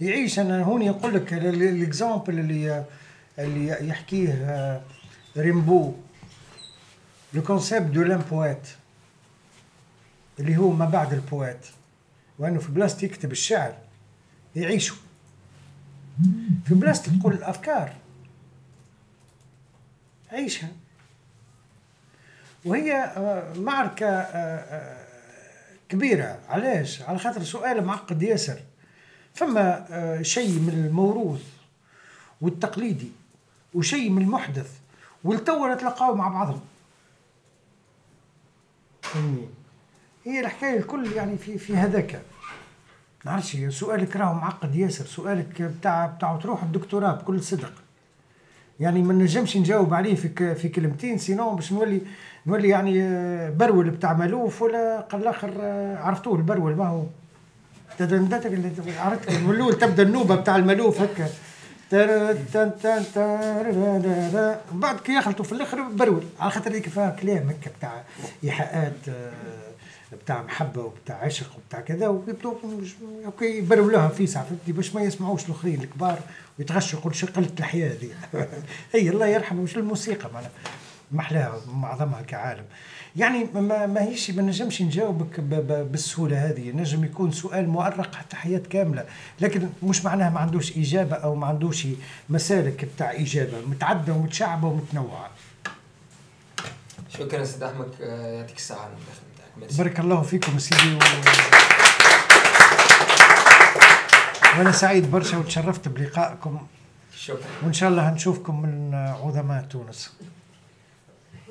يعيش. أنا هون يقول لك الاكزامبل اللي اللي يحكيه ريمبو. لو كونسيبت دو لأن بويت اللي هو ما بعد البويت وأنه في بلاصه يكتب الشعر يعيشوا في بلاصه تقول الأفكار. عيشها. وهي آه، معركة آه، آه، كبيرة. علاش؟ على خاطر سؤال معقد ياسر. فما شيء من الموروث والتقليدي وشيء من المحدث والتو تلقاو مع بعضهم. فهمني هي الحكاية الكل يعني في في هذاك. نعرفش سؤالك راهو معقد ياسر. سؤالك بتاع بتاع تروح الدكتوراه بكل صدق. يعني ما نجمش نجاوب عليه في في كلمتين sinon باش نولي نولي يعني آه، برول بتاع مألوف ولا قال الآخر آه، عرفتوه البرول ما هو. عرفت من الأول تبدأ النوبة بتاع المألوف هكا. بعد كي يخلطوا في الآخر برول على خاطر هيك فيها كلام هكا بتاع ايحاءات بتاع محبه وبتاع عشق وبتاع كذا ويبدو OK يبرولوها في ساعه فهمتني باش ما يسمعوش الاخرين الكبار ويتغشوا يقول شو قله الحياة هذه هي الله يرحمه مش الموسيقى معناها محلاها معظمها كعالم يعني ما ما هيش ما نجمش نجاوبك ب- ب- بالسهولة هذه. نجم يكون سؤال مؤرق حتى حياة كاملة. لكن مش معناها ما عندوش إجابة أو ما عندوش مسالك بتاع إجابة. متعدده ومتشعبة ومتنوعة. شكرا سيد أحمد. آه، يعطيك الصحه على المداخلة ميرسي. بارك الله فيكم سيدي و... وأنا سعيد برشا وتشرفت بلقائكم. شكرا. وإن شاء الله نشوفكم من عظماء تونس.